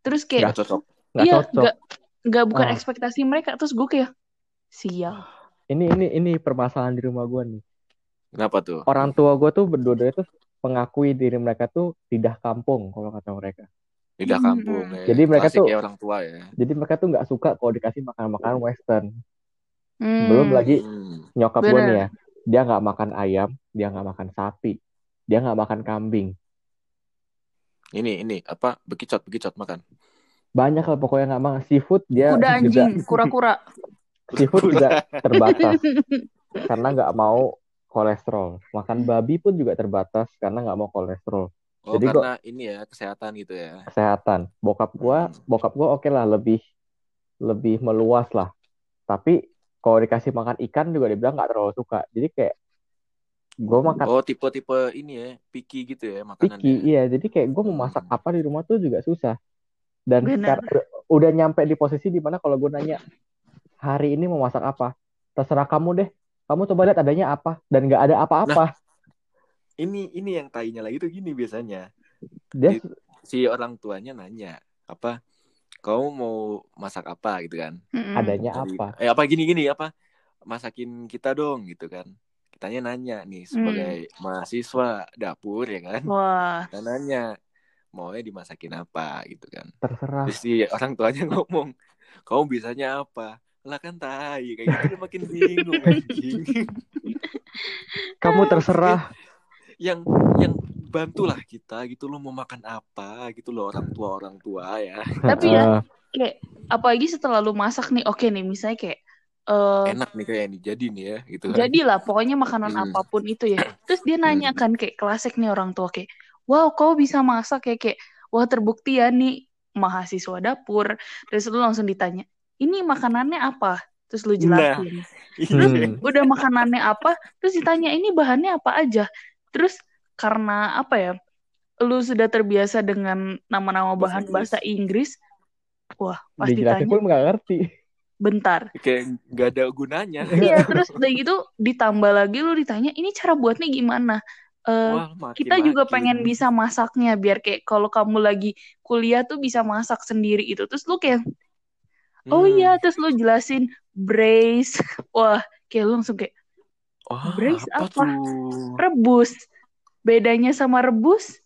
terus kayak Nggak cocok. nggak iya cocok. nggak nggak bukan Ah. ekspektasi mereka terus gue kayak sial. Ini ini ini permasalahan di rumah gue nih. Kenapa tuh? orang tua gue tuh berdua-duanya tuh mengakui diri mereka tuh tidak kampung kalau kata mereka Lidah Hmm. kampung. ya. Jadi mereka Klasik tuh- ya orang tua ya. jadi mereka tuh nggak suka kalau dikasih makan makanan western Hmm. belum lagi Hmm. nyokap gue nih ya dia nggak makan ayam dia nggak makan sapi dia nggak makan kambing Ini ini apa? Bekicot bekicot makan. banyak lah pokoknya nggak makan seafood dia kuda juga anjing kura-kura seafood juga terbatas karena nggak mau kolesterol. Makan Hmm. babi pun juga terbatas karena nggak mau kolesterol. Oh, Jadi karena ini ya kesehatan gitu ya. Kesehatan. Bokap gua, Hmm. bokap gua oke lah lebih lebih meluas lah. Tapi kalau dikasih makan ikan juga dibilang nggak terlalu suka. Jadi kayak gua makan Oh, tipe-tipe ini ya, picky gitu ya makanannya. picky, iya. Jadi kayak gua mau masak Hmm. apa di rumah tuh juga susah. Dan sekarang udah nyampe di posisi di mana kalau gue nanya hari ini mau masak apa, terserah kamu deh. Kamu coba lihat adanya apa dan nggak ada apa-apa. Ini ini yang tainya lagi tuh gini biasanya. Dia Si orang tuanya nanya, apa? Kamu mau masak apa gitu kan? Adanya Dari- apa? Eh apa gini-gini apa? Masakin kita dong gitu kan. Kitanya nanya nih sebagai mahasiswa dapur ya kan. Wah, Kita nanya maunya dimasakin apa gitu kan. Terserah. Terus si orang tuanya ngomong, kamu bisanya apa? Lah kan tai, kayak gitu makin bingung anjing. Kamu terserah. yang yang bantulah kita gitu lo mau makan apa gitu loh orang tua orang tua ya. Tapi ya, kayak apalagi setelah lu masak nih, oke nih, misalnya kayak eh Enak nih kayak ini jadi nih ya gitu kan. jadilah pokoknya makanan Hmm. apa pun itu ya. Terus dia nanya kan kayak klasik nih orang tua kayak, wow kau bisa masak ya kayak, wah terbukti ya nih mahasiswa dapur. Terus lu langsung ditanya, ini makanannya apa? Terus lu jelasin. Hmm. Udah makanannya apa? Terus ditanya, ini bahannya apa aja? Terus karena apa ya? Lu sudah terbiasa dengan nama-nama bahan Inggris. bahasa Inggris. Wah, pas Dijelasin ditanya, pun nggak ngerti. bentar. Kayak nggak ada gunanya. Iya, terus udah gitu ditambah lagi lu ditanya, ini cara buatnya gimana? Eh, Wah, maki-maki. kita juga pengen bisa masaknya biar kayak kalau kamu lagi kuliah tuh bisa masak sendiri itu. Terus lu kayak, oh Hmm. iya, terus lu jelasin braise. Wah, kayak lu langsung kayak Wah, Brace apa, apa? tuh? rebus. Bedanya sama rebus,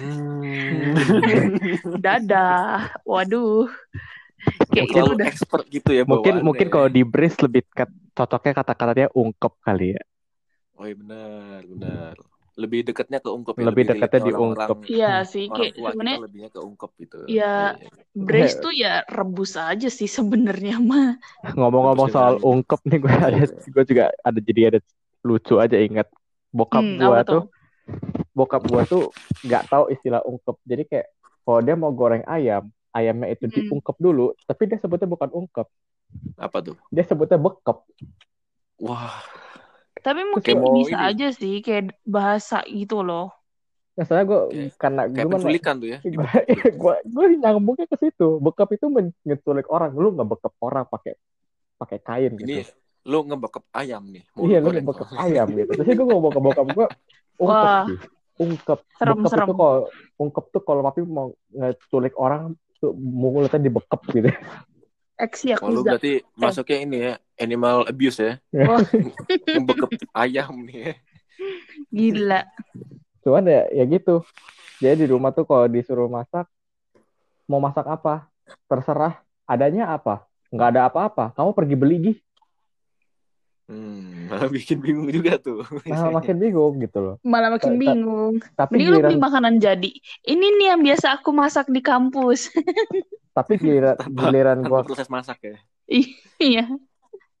Hmm. dadah. Waduh. Kayak itu udah expert gitu ya Mungkin mungkin ya. kalau di brace lebih cocoknya kata-katanya ungkep kali ya. Oh iya benar, benar. Lebih dekatnya ke ungkep ya, Lebih dekatnya di ungkep. Iya sih, kayak sebenarnya lebihnya ke ungkep gitu. Iya. Iya, iya. brace tuh ya rebus aja sih sebenarnya mah. Ngomong-ngomong Rebus soal dengan- ungkep nih gue ada gue juga ada jadi ada lucu aja ingat bokap Hmm, gua apa tuh bokap gua tuh nggak tahu istilah ungkep. Jadi kayak kalau dia mau goreng ayam, ayamnya itu Hmm. diungkep dulu, tapi dia sebutnya bukan ungkep. Apa tuh? Dia sebutnya bekep. Wah, Tapi mungkin bisa ini. aja sih kayak bahasa gitu loh. Nah, soalnya gue Kayak- karena kayak gimana? penculikan tuh ya. Gue gue nyambungnya ke situ. Bekep itu men- ngeculik orang. Lu nggak bekep orang pakai pakai kain gitu. Ini lu ngebekep ayam nih. mau iya, lu goreng. ngebekep ayam gitu. Terus gue ngomong ke bokap gue, ungkep Wah. sih. Ungkep. Serem, bekep serem. itu kalau ungkep tuh kalau papi mau ngeculik orang tuh mulutnya dibekep gitu. Ex Oh, lu berarti masuknya ini ya, animal abuse ya. Ngebekep ayam nih ya. gila. Cuman ya ya gitu. Jadi di rumah tuh kalau disuruh masak, mau masak apa? Terserah. Adanya apa? Nggak ada apa-apa. Kamu pergi beli gih. Hmm, malah bikin bingung juga tuh. Nah, makin bingung gitu loh. Malah makin bingung. Tapi Mending lu beli giliran makanan jadi. Ini nih yang biasa aku masak di kampus. tapi giliran Tanpa- giliran Tanpa gua proses masak ya. Iya.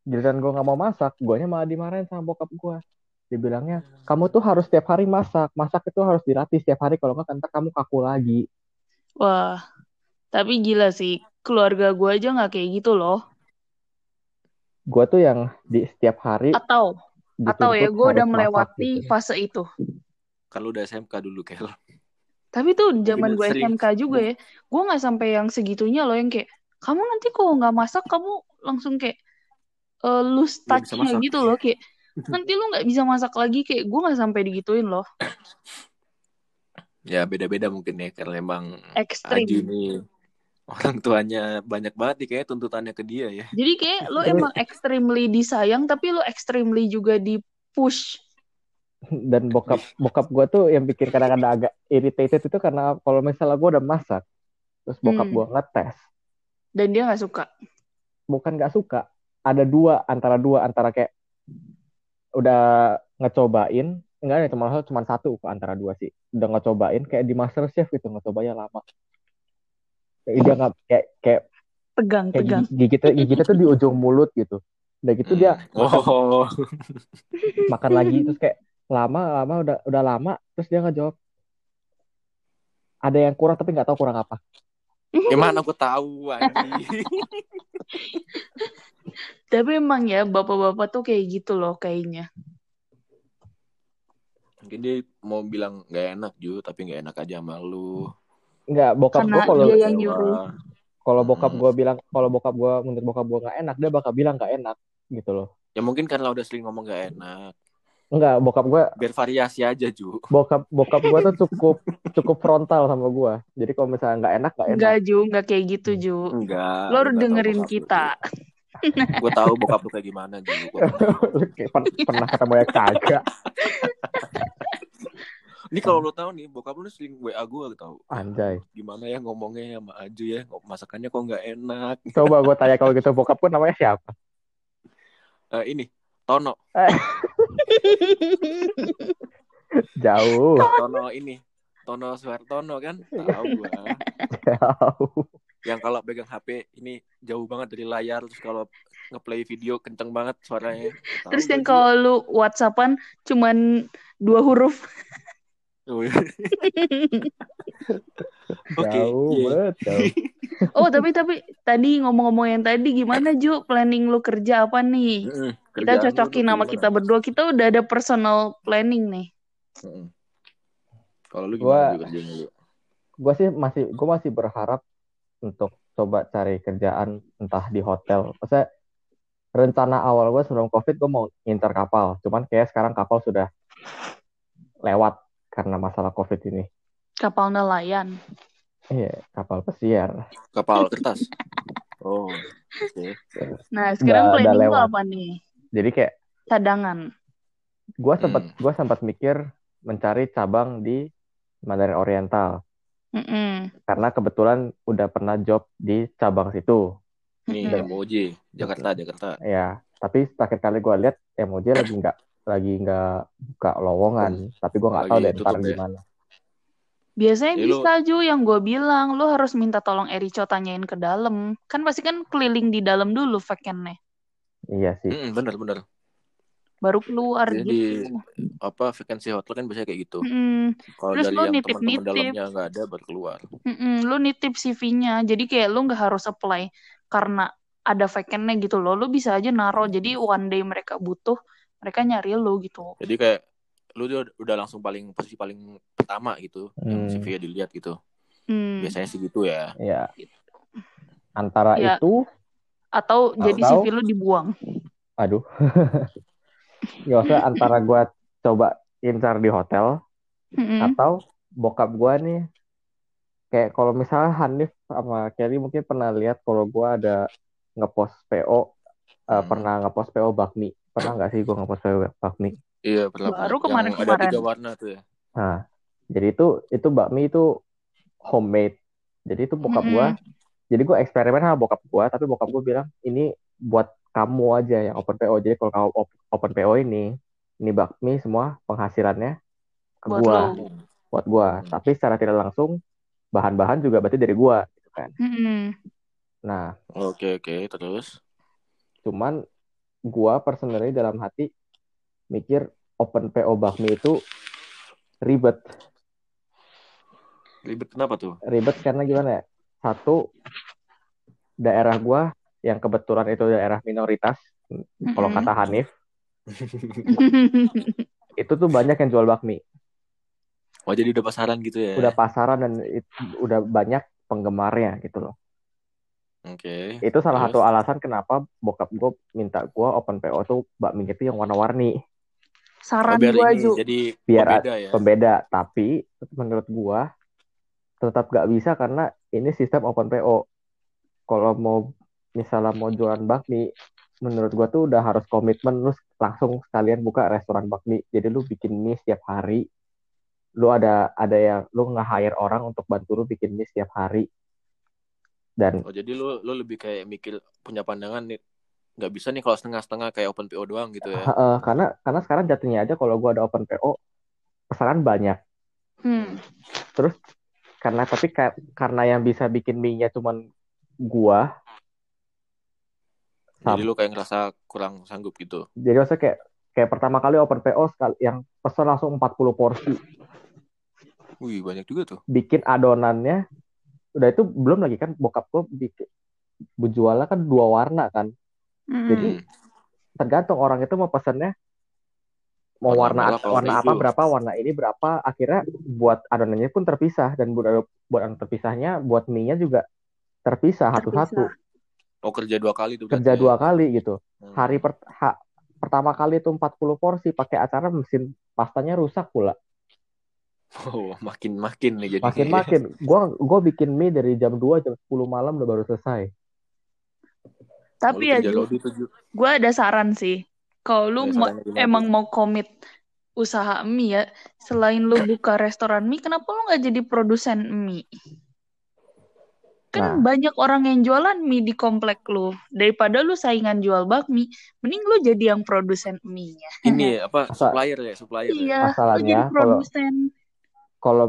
giliran gua nggak mau masak, guanya malah dimarahin sama bokap gua. Dibilangnya, kamu tuh harus setiap hari masak. Masak itu harus dilatih setiap hari kalau nggak ntar kamu kaku lagi. Wah, tapi gila sih. Keluarga gue aja nggak kayak gitu loh. Gua tuh yang di setiap hari Atau, atau ya gue udah melewati gitu. fase itu. Kalau udah SMK dulu Kel. Tapi tuh zaman gue SMK juga ya, gue nggak sampai yang segitunya loh yang kayak kamu nanti kalau nggak masak kamu langsung kayak eh, lose Nggak bisa touch-nya gitu loh kayak nanti lu nggak bisa masak lagi kayak gue nggak sampai digituin loh Ya beda-beda mungkin ya karena emang ekstrim. Adi ini orang tuanya banyak banget nih kayaknya tuntutannya ke dia ya. Jadi kayak lo emang extremely disayang tapi lo extremely juga di push. Dan bokap bokap gua tuh yang bikin kadang-kadang agak irritated itu karena kalau misalnya gua udah masak, terus bokap Hmm. gua ngetes, Dan dia nggak suka. bukan nggak suka, ada dua antara dua antara kayak udah ngecobain, enggak ada cuma cuma satu antara dua sih, udah ngecobain kayak di Master Chef gitu ngecobanya lama. Kayak Dia nggak kayak kayak Tegang, kayak tegang. gigi- gigitnya gigitnya tuh di ujung mulut gitu. udah gitu dia makan, Oh. makan lagi terus kayak lama lama udah udah lama terus dia ngejawab ada yang kurang tapi nggak tahu kurang apa Gimana aku tahu. Tapi emang ya bapak-bapak tuh kayak gitu loh kayaknya. Mungkin dia mau bilang nggak enak Ju, tapi nggak enak aja sama lu. Nggak bokap gue kalau dia yang nyuruh. kalau bokap Hmm. gue bilang kalau bokap gue menurut bokap gue nggak enak dia bakal bilang nggak enak gitu loh Ya mungkin karena udah sering ngomong nggak enak. Enggak, bokap gue Biar variasi aja Ju. bokap bokap gue tuh cukup cukup frontal sama gue jadi kalau misalnya nggak enak nggak enak Enggak Ju, enggak kayak gitu Ju. Enggak. Lo harus dengerin kita. Gue tahu bokap lu kayak gimana Ju. Gua tahu. Lu kayak pen- pernah ketemu ya kagak Ini kalau lu tahu nih, bokap lu nih sering WA gue tahu. anjay Gimana ya ngomongnya sama Aju ya, masakannya kok nggak enak. coba gue tanya kalau gitu bokap pun namanya siapa Eh, ini Tono, jauh Tono ini, Tono Suhartono kan, tahu gua. jauh Yang kalau pegang HP ini jauh banget dari layar, terus kalau ngeplay video kenceng banget suaranya. Terus yang kalau lu WhatsAppan cuman dua huruf. Oke, jauh iya. Oh, tapi tapi tadi ngomong-ngomong yang tadi gimana Ju? Planning lu kerja apa nih? Kita cocokin nama kita berdua. Kita udah ada personal planning nih. Kalau lu Gua- gimana kerjanya lu? gue sih masih gue masih berharap untuk coba cari kerjaan entah di hotel maksudnya rencana awal gue sebelum covid gue mau nginter kapal cuman kayak sekarang kapal sudah lewat karena masalah covid ini Kapal nelayan. iya kapal pesiar Kapal kertas. Oh, oke. Nah, sekarang Udah- udah planning lewat. apa nih? jadi kayak Cadangan. gue sempat Hmm. gue sempat mikir mencari cabang di Mandarin Oriental Mm-mm. karena kebetulan udah pernah job di cabang situ Nih, Mm-mm. MOJ, Jakarta, Jakarta. ya tapi terakhir kali gue lihat emoji lagi nggak lagi nggak buka lowongan tapi gue nggak tahu Lagi deh ya? gimana Biasanya lu- bisa Ju yang gue bilang, lu harus minta tolong Erico tanyain ke dalam. Kan pasti kan keliling di dalam dulu vacant-nya. iya sih Mm-mm, bener, bener. Baru keluar Jadi, gitu. Apa vacancy hotel kan biasanya kayak gitu. Mm-mm. Kalau Terus dari lu yang nitip-nitip. teman-teman dalamnya nggak ada baru keluar. Mm-mm, lu nitip CV-nya. Jadi kayak lu nggak harus apply karena ada vacant-nya gitu loh. Lu bisa aja naruh. Jadi one day mereka butuh, mereka nyari lu gitu. Jadi kayak lu udah, udah langsung paling posisi paling pertama gitu yang Hmm. CV-nya dilihat gitu. Hmm. Biasanya sih gitu ya. ya antara Ya. itu Atau jadi Atau- CV lu dibuang. aduh ya maksudnya antara gue coba incar di hotel Mm-mm. atau bokap gue nih kayak kalau misalnya Hanif sama Kelly mungkin pernah lihat kalau gue ada ngepost PO eh, Hmm. pernah ngepost PO bakmi pernah nggak sih gue ngepost PO bakmi Iya, pernah. Baru pernah. Yang ada tiga warna tuh ya. Nah, jadi itu itu bakmi itu homemade. Jadi itu bokap Mm-mm. gua. Jadi gua eksperimen sama bokap gua, tapi bokap gua bilang ini buat kamu aja yang open PO. Jadi kalau kamu op- open PO ini, ini bakmi semua penghasilannya ke Buat gua, lo. buat gua. Hmm. Tapi secara tidak langsung bahan-bahan juga berarti dari gua, gitu kan. Mm-mm. Nah, Oke, oke. Terus? cuman gua personally dalam hati mikir open PO bakmi itu ribet. Ribet kenapa tuh? ribet karena gimana ya? Satu daerah gua yang kebetulan itu daerah minoritas, kalau Mm-mm. kata Hanif, itu tuh banyak yang jual bakmi. Oh, jadi udah pasaran gitu ya? Udah pasaran dan it- udah banyak penggemarnya gitu loh. Oke. Itu salah Terus? satu alasan kenapa bokap gua minta gua open PO tuh bakmi itu yang warna-warni, Oh, Saran gua ini Ju. jadi Biar pembeda ya. pembeda. Tapi menurut gua tetap gak bisa karena ini sistem open PO. Kalau mau misalnya mau jualan bakmi, menurut gua tuh udah harus komitmen lu langsung sekalian buka restoran bakmi. Jadi lu bikin mie setiap hari. Lu ada ada yang lu nge-hire orang untuk bantu lu bikin mie setiap hari. Dan Oh, jadi lu lu lebih kayak mikir punya pandangan nih nggak bisa nih kalau setengah-setengah kayak open PO doang gitu ya. Heeh, karena karena sekarang jatuhnya aja kalau gua ada open PO pesanan banyak. Hmm. Terus karena tapi ka- karena yang bisa bikin mie-nya cuman gua Jadi Sam- lu kayak ngerasa kurang sanggup gitu. Jadi maksudnya kayak kayak pertama kali open PO sekali yang pesan langsung 40 porsi. Wih, banyak juga tuh. Bikin adonannya udah itu belum lagi kan bokap gue bikin jualnya kan dua warna kan. Mm-mm. Jadi tergantung orang itu mau pesennya mau Warna warna warna warna apa berapa warna ini berapa akhirnya buat adonannya pun terpisah dan buat buat adonan terpisahnya buat mie-nya juga terpisah satu-satu Oh, kerja dua kali tuh kerja berarti. dua kali gitu Hmm. hari per, ha- pertama kali itu 40 porsi pakai acara mesin pastanya rusak pula Oh, makin makin nih jadi. makin makin gua gua bikin mie dari jam 2 jam 10 malam udah baru selesai Tapi ya, gue ada saran sih. Kalau lu Ya, ma- emang mau komit usaha mie ya, selain lu buka restoran mie, kenapa lu nggak jadi produsen mie? Kan Nah. banyak orang yang jualan mie di komplek lu. Daripada lu saingan jual bakmi, mending lu jadi yang produsen mie-nya. Ini apa supplier ya, supplier ya. Iya, lu Masalahnya jadi kalau- produsen. kalau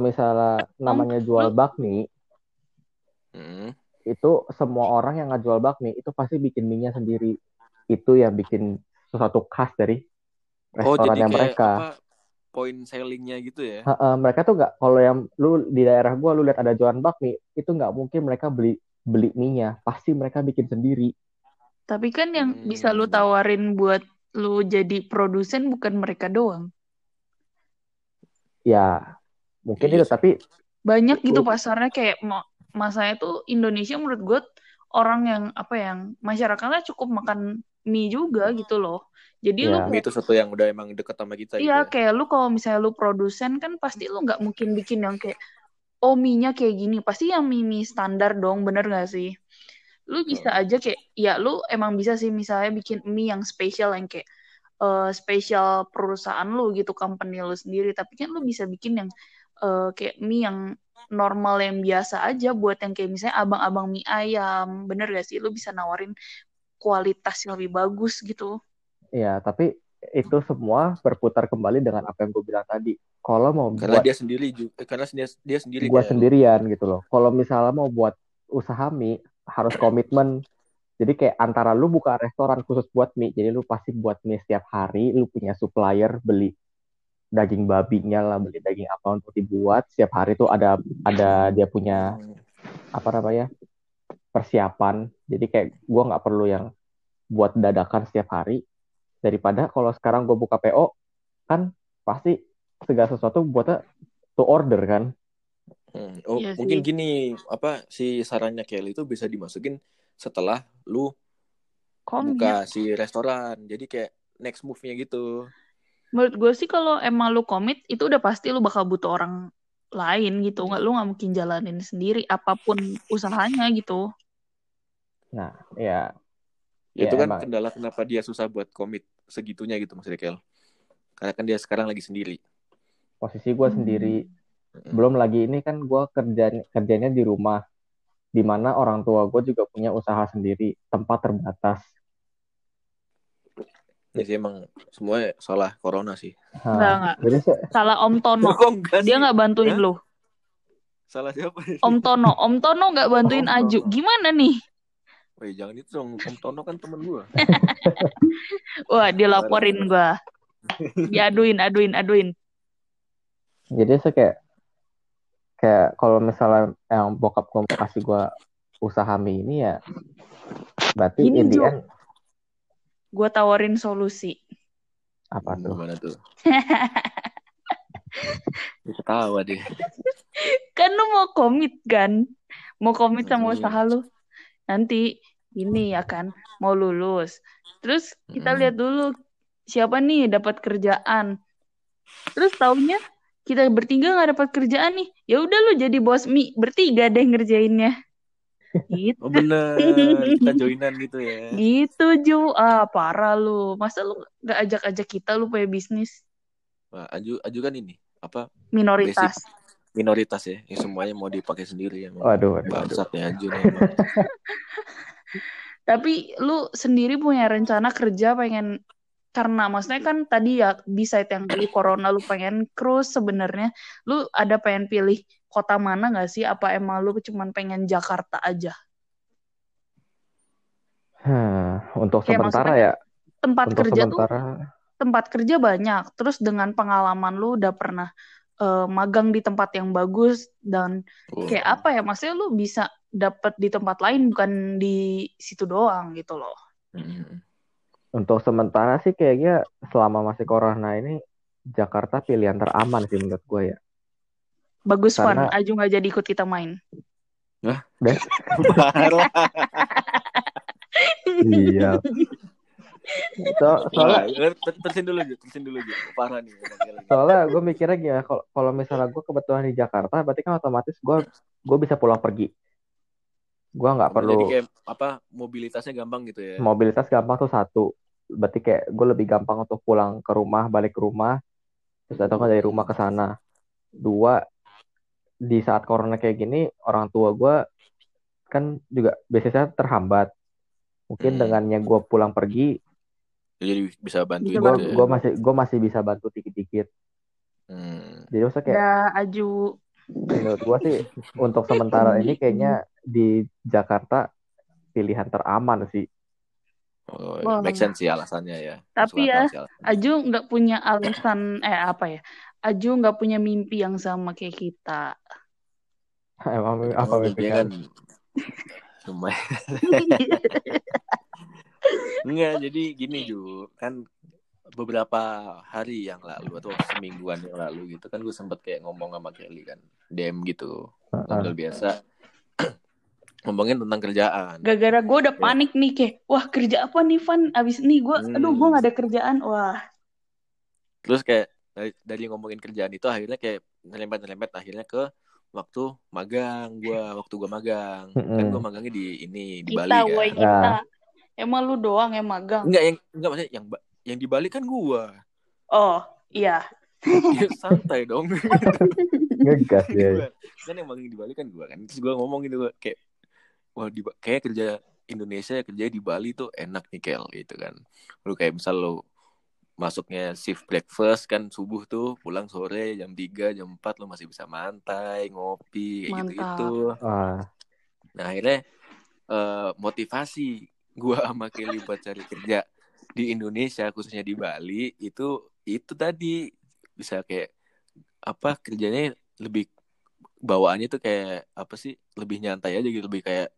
misalnya namanya jual bakmi Hmm. itu semua orang yang nggak jual bakmi itu pasti bikin mie-nya sendiri itu yang bikin sesuatu khas dari Oh, jadi restorannya kayak mereka apa point sellingnya gitu ya. Heeh, mereka tuh nggak kalau yang lu di daerah gua lu lihat ada jualan bakmi itu nggak mungkin mereka beli beli mie-nya pasti mereka bikin sendiri Tapi kan yang Hmm. bisa lu tawarin buat lu jadi produsen bukan mereka doang. ya mungkin Iya itu tapi banyak gitu pasarnya kayak ma- masanya tuh Indonesia menurut gue orang yang apa yang masyarakatnya cukup makan mie juga gitu loh. Jadi lu Iya. Mie itu sesuatu yang udah emang deket sama kita gitu iya ya. kayak lu kalau misalnya lu produsen kan pasti lu nggak mungkin bikin yang kayak oh mie-nya kayak gini. Pasti yang mie mie standar dong bener gak sih? Lu bisa aja kayak ya lu emang bisa sih misalnya bikin mie yang spesial yang kayak eh, spesial perusahaan lu gitu company lu sendiri. Tapi kan lu bisa bikin yang eh, kayak mie yang normal yang biasa aja buat yang kayak misalnya abang-abang mie ayam. Bener gak sih? Lu bisa nawarin kualitas yang lebih bagus gitu. Ya tapi itu semua berputar kembali dengan apa yang gue bilang tadi. Kalau mau Karena buat dia sendiri juga, karena dia, dia sendiri gue kayak- sendirian gitu loh. Kalau misalnya mau buat usaha mie harus komitmen. Jadi kayak antara lu buka restoran khusus buat mie jadi lu pasti buat mie setiap hari lu punya supplier beli daging babinya lah beli daging apa untuk dibuat setiap hari tuh ada ada dia punya Hmm. apa namanya persiapan jadi kayak gua nggak perlu yang buat dadakan setiap hari daripada kalau sekarang gue buka PO kan pasti segala sesuatu buatnya to order kan Hmm. Oh, Iya mungkin sih. gini, apa si sarannya Kelly itu bisa dimasukin setelah lu komit buka si restoran. Jadi kayak next move-nya gitu. Menurut gue sih kalau emang lu komit itu udah pasti lu bakal butuh orang lain gitu nggak lu nggak mungkin jalanin sendiri apa pun usahanya gitu nah ya Ya, Ya, itu kan emang. kendala kenapa dia susah buat komit segitunya gitu maksudnya Kel. Karena kan dia sekarang lagi sendiri. posisi gue Hmm. sendiri belum lagi ini kan gue kerja kerjanya di rumah di mana orang tua gue juga punya usaha sendiri tempat terbatas Ya sih emang semua salah corona sih. Nah, Enggak, enggak. salah Om Tono Kok enggak dia nggak bantuin Hah? lu Salah siapa? Om Tono Om Tono nggak bantuin Om Aju Tono. gimana nih Woi, jangan itu dong. Om Tono kan temen gua. wah dilaporin gua diaduin aduin aduin jadi saya kayak kayak kalau misalnya yang bokap gue mau kasih gue usaha mie ini ya berarti Gini, in gua tawarin solusi apa tuh Gimana tuh? Ketawa deh. kan lu mau komit kan mau komit sama Hmm. usaha lu nanti ini ya kan mau lulus terus kita Hmm. lihat dulu siapa nih dapat kerjaan terus taunya kita bertiga nggak dapat kerjaan nih ya udah lu jadi bos mie bertiga deh ngerjainnya gitu Oh bener, kita joinan gitu ya. gitu Ju ah parah lu masa lu nggak ajak-ajak kita lu punya bisnis Wah, Aju, Aju kan ini apa minoritas minoritas ya, yang semuanya mau dipakai sendiri ya. waduh waduh. Bangsat ya Aju. Tapi lu sendiri punya rencana kerja pengen karena maksudnya kan tadi ya di site yang di corona lu pengen cruise sebenarnya lu ada pengen pilih kota mana nggak sih apa emang lu cuman pengen Jakarta aja Hah, untuk Kayak sementara maksudnya ya, tempat untuk kerja tuh sementara tempat kerja banyak. Terus dengan pengalaman lu udah pernah eh, magang di tempat yang bagus dan Oh. kayak apa ya? Maksudnya lu bisa dapet di tempat lain bukan di situ doang gitu loh. Mm. Untuk sementara sih kayaknya selama masih corona ini Jakarta pilihan teraman sih menurut gue ya. Bagus Karena- Van, Aju nggak jadi ikut kita main. Parah. Iya. So, soalnya Wah, ter- terusin dulu Ju, terusin dulu Ju. Parah nih. soalnya gue mikirnya gini kalau kalau misalnya gue kebetulan di Jakarta berarti kan otomatis gue gue bisa pulang pergi gue nggak Jadi perlu kayak apa mobilitasnya gampang gitu ya. mobilitas gampang tuh satu berarti kayak gue lebih gampang untuk pulang ke rumah balik ke rumah terus atau nggak dari rumah ke sana dua di saat corona kayak gini orang tua gue kan juga biasanya terhambat mungkin Hmm. dengannya gue pulang pergi Jadi bisa Bisa gue gitu ya. gue masih gue masih bisa bantu dikit-dikit Hmm. jadi maksudnya kayak Ya Aju menurut gue sih untuk sementara ini kayaknya di Jakarta pilihan teraman sih Oh, Wah. make sense sih alasannya ya. Tapi ya. Aju nggak punya alasan eh apa ya? Aju nggak punya mimpi yang sama kayak kita. emang apa mimpi kan lumayan. Enggak, jadi gini Ju, kan beberapa hari yang lalu atau semingguan yang lalu gitu kan gue sempet kayak ngomong sama Kelly kan DM gitu ngobrol biasa ngomongin tentang kerjaan Gara-gara gue udah Ya. panik nih kayak, wah kerja apa nih Van? Abis nih gue, Hmm. aduh gue nggak ada kerjaan. Wah, terus kayak dari, dari ngomongin kerjaan itu akhirnya kayak nyelempet-nyelempet akhirnya ke waktu magang gua waktu gua magang kan Mm-mm. gua magangnya di ini di kita, Bali kan kita. Emang lu doang yang magang? enggak yang enggak maksudnya yang yang di Bali kan gua Oh, iya. ya, santai dong ngegas ya Gua- kan yang magang di Bali kan gua kan terus gua ngomong gitu gua kayak wah di kayak kerja Indonesia kerja di Bali tuh enak nih Kel gitu kan. Lu kayak misal lu masuknya shift breakfast kan subuh tuh pulang sore jam 3 jam 4 lu masih bisa mantai ngopi kayak Mantap. gitu-gitu Wah, nah akhirnya eh, motivasi gua sama Kelly buat cari kerja di Indonesia khususnya di Bali itu itu tadi. Bisa kayak apa kerjanya lebih bawaannya tuh kayak apa sih lebih nyantai aja gitu lebih kayak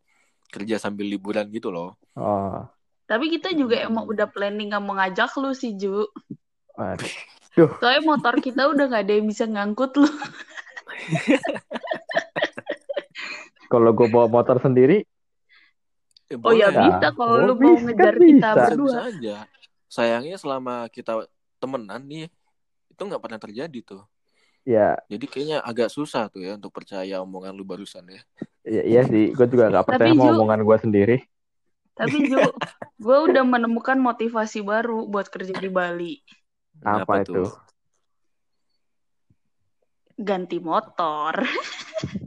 kerja sambil liburan gitu loh oh, Tapi kita juga emang udah planning nggak mau ngajak lu sih Ju. aduh. Soalnya motor kita udah nggak ada yang bisa ngangkut lu. Kalau gue bawa motor sendiri, Eh, Oh ya bisa kalau Oh, lu mau ngejar kan kita bisa. bisa, berdua. bisa aja sayangnya selama kita temenan nih itu nggak pernah terjadi tuh ya, jadi kayaknya agak susah tuh ya untuk percaya omongan lu barusan ya ya iya sih. Gue juga nggak percaya Tapi, sama Ju- omongan gue sendiri. Tapi Ju, gue udah menemukan motivasi baru buat kerja di Bali. Apa itu? Ganti motor.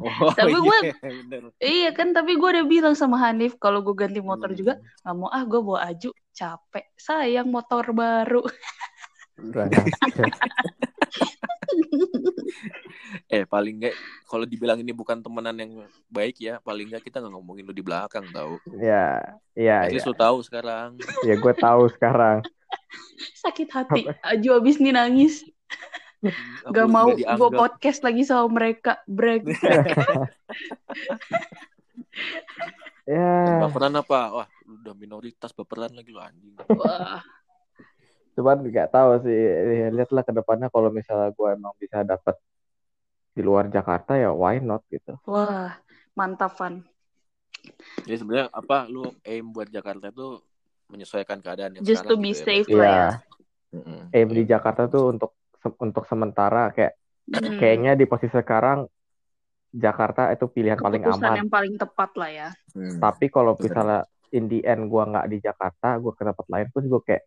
Oh, Tapi iya, gue- bener. iya kan, tapi gue udah bilang sama Hanif kalau gue ganti motor Hmm. juga nggak mau ah gue bawa Aju capek. Sayang motor baru. Eh paling nggak kalau dibilang ini bukan temenan yang baik ya, paling nggak kita nggak ngomongin lu di belakang tahu. ya, iya, At iya. least lu tahu sekarang. Ya gue tahu sekarang. Sakit hati. Aju abis nih nangis. Aku Gak mau nggak gue podcast lagi sama mereka. Break. ya, Baperan apa? Wah, lu udah minoritas baperan lagi lu anjing. Wah. cuman nggak tahu sih. Ya, lihatlah ke depannya kalau misalnya gue emang bisa dapat di luar Jakarta ya why not gitu. Wah. Mantap, Van. Jadi sebenarnya apa lu aim buat Jakarta itu menyesuaikan keadaan yang Just to be gitu ya, safe Bang? lah ya. Iya, Mm-mm. aim di Jakarta tuh untuk untuk sementara kayak Hmm. kayaknya di posisi sekarang Jakarta itu pilihan paling Keputusan aman. yang paling tepat lah ya. Hmm. Tapi kalau misalnya in the end gue nggak di Jakarta, gue ke tempat lain pun gue kayak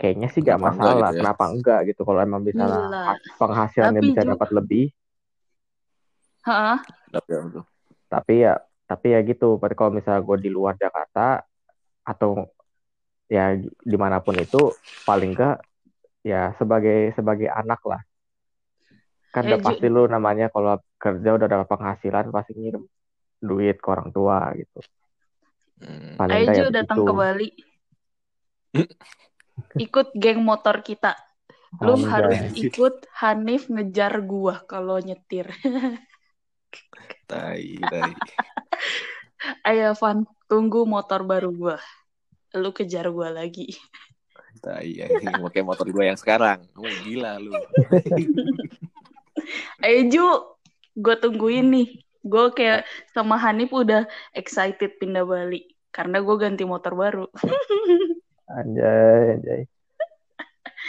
kayaknya sih nggak Kenapa enggak masalah. gitu ya? Kenapa enggak gitu? Kalau emang bisa Gila. penghasilannya Tapi bisa dapat lebih, Hah? Tapi ya, tapi ya tapi ya gitu. Berarti kalau misalnya gue di luar Jakarta atau ya di mana pun itu paling enggak ya sebagai sebagai anak lah. Kan Ya, udah pasti lu namanya kalau kerja udah dapat penghasilan pasti ngirim duit ke orang tua gitu. Hmm. Paling Ayo kayak Jo datang begitu. ke Bali. Ikut geng motor kita. Lu Anjay. harus ikut Hanif ngejar gua kalau nyetir. Tai, tai. Ayo Van, tunggu motor baru gua. Lu kejar gua lagi. Tai, pakai motor gue yang sekarang. Oh, gila lu. Ayo Ju, gue tungguin nih. Gue kayak sama Hanif udah excited pindah Bali. Karena gue ganti motor baru. Anjay, anjay.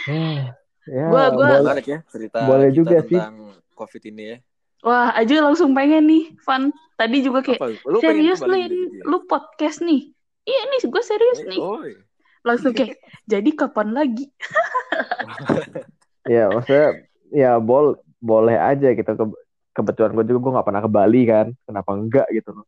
Hmm, ya, Gua- gua- boleh. Menarik ya cerita boleh kita juga sih. tentang COVID ini ya. Wah, aja langsung pengen nih, Van. Tadi juga kayak, Apa? Lu serius lu, lu podcast nih. Iya nih, gue serius Eh, nih. Oh, iya. Langsung kayak, jadi kapan lagi? Ya, maksudnya ya bol boleh aja gitu. Ke- kebetulan gue juga gue nggak pernah ke Bali kan. Kenapa enggak gitu loh.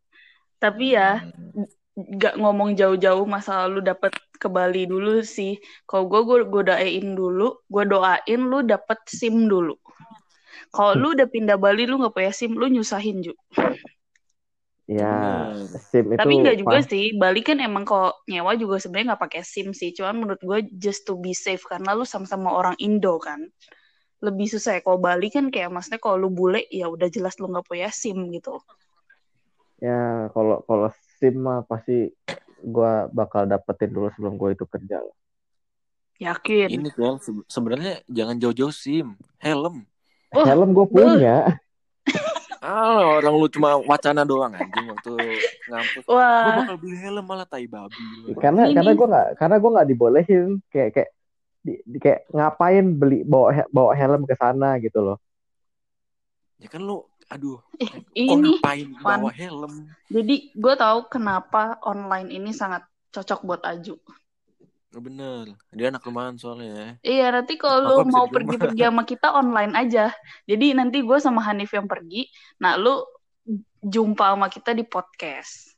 Tapi ya, Hmm. Gak ngomong jauh-jauh masa lu dapet ke Bali dulu sih. Kalau gue, gue godain dulu, gue doain lu dapet SIM dulu. Kalau lu udah pindah Bali, lu gak punya SIM, lu nyusahin juga. Ya. SIM itu Tapi nggak juga sih, Bali kan emang kalau nyewa juga sebenarnya nggak pakai SIM sih. Cuman menurut gue just to be safe karena lu sama-sama orang Indo kan. Lebih susah ya kalau Bali kan kayak maksudnya kalau lu bule ya udah jelas lu nggak punya SIM gitu. Ya, kalau kalau SIM mah pasti gue bakal dapetin dulu sebelum gue itu kerja. lah. Yakin. Ini se- sebenarnya jangan jauh-jauh SIM, helm. Wah, Helm gue punya. Ah, orang lu cuma wacana doang anjing waktu ngampus. Gue Wah, bakal beli helm malah tai babi. karena Ini- karena gue nggak karena gue nggak dibolehin kayak kayak di, di- kayak ngapain beli bawa bawa helm ke sana gitu loh. Ya kan lu, aduh, eh, ini ngapain bawa helm? jadi gue tahu kenapa online ini sangat cocok buat Aju. Oh, bener, dia anak rumahan soalnya ya. Iya, nanti kalau lu mau pergi-pergi sama kita online aja. Jadi nanti gue sama Hanif yang pergi, nah lu jumpa sama kita di podcast.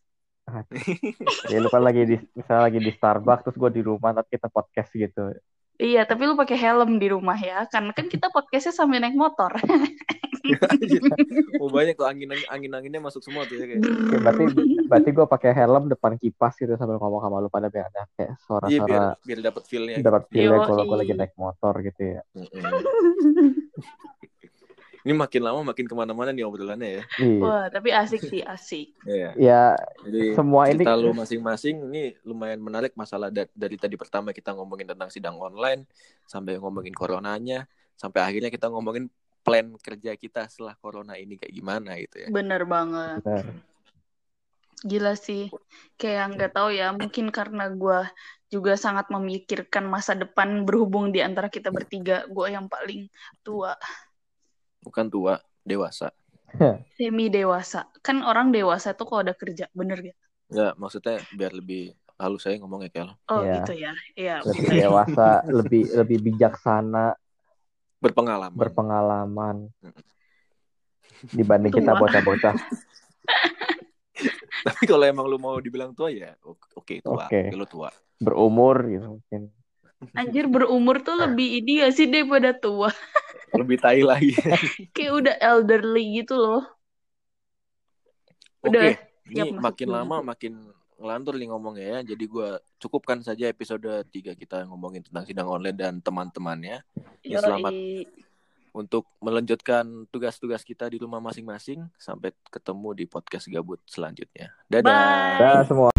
Ya lu kan lagi di misalnya lagi di Starbucks terus gue di rumah nanti kita podcast gitu. Iya, tapi lu pakai helm di rumah ya, karena kan kita podcastnya sambil naik motor. oh banyak tuh angin angin anginnya masuk semua tuh ya kayak. Oke, berarti berarti gue pakai helm depan kipas gitu sambil ngomong sama lu pada biar ada kayak Iya biar suara-suara biar dapat feelnya. dapat feel Yoi. kalau gue lagi naik motor gitu ya. Ini makin lama makin ke mana-mana nih obrolannya ya. Iya. Wah, tapi asik sih, asik. Iya. Ya Jadi semua ini cerita lu masing-masing ini lumayan menarik masalah da- dari tadi pertama kita ngomongin tentang sidang online sampai ngomongin coronanya sampai akhirnya kita ngomongin plan kerja kita setelah corona ini kayak gimana gitu ya. Bener banget. Benar. Gila sih. Kayak nggak tahu ya, mungkin karena gue juga sangat memikirkan masa depan berhubung di antara kita bertiga. Gue yang paling tua, Bukan tua, dewasa. semi dewasa. Kan orang dewasa tuh kalau udah kerja, bener gak? Enggak, maksudnya biar lebih halus saya ngomongnya Kel. Oh Iya. gitu ya. Iya. lebih bener. dewasa, lebih lebih bijaksana, Berpengalaman. berpengalaman dibanding kita bocah-bocah. Tapi kalau emang lu mau dibilang tua ya oke oke, tua. Oke. Lu tua. berumur gitu mungkin. Anjir berumur tuh lebih ini gak sih daripada tua. Lebih tai lagi. Kayak udah elderly gitu loh. Oke, Udah ini masuk makin lama makin ngelantur nih ngomongnya ya. Jadi gua cukupkan saja episode 3 kita ngomongin tentang sidang online dan teman-temannya. Ya, selamat. Yoi. Untuk melanjutkan tugas-tugas kita di rumah masing-masing. Sampai ketemu di podcast gabut selanjutnya. Dadah. Bye. Dah semua.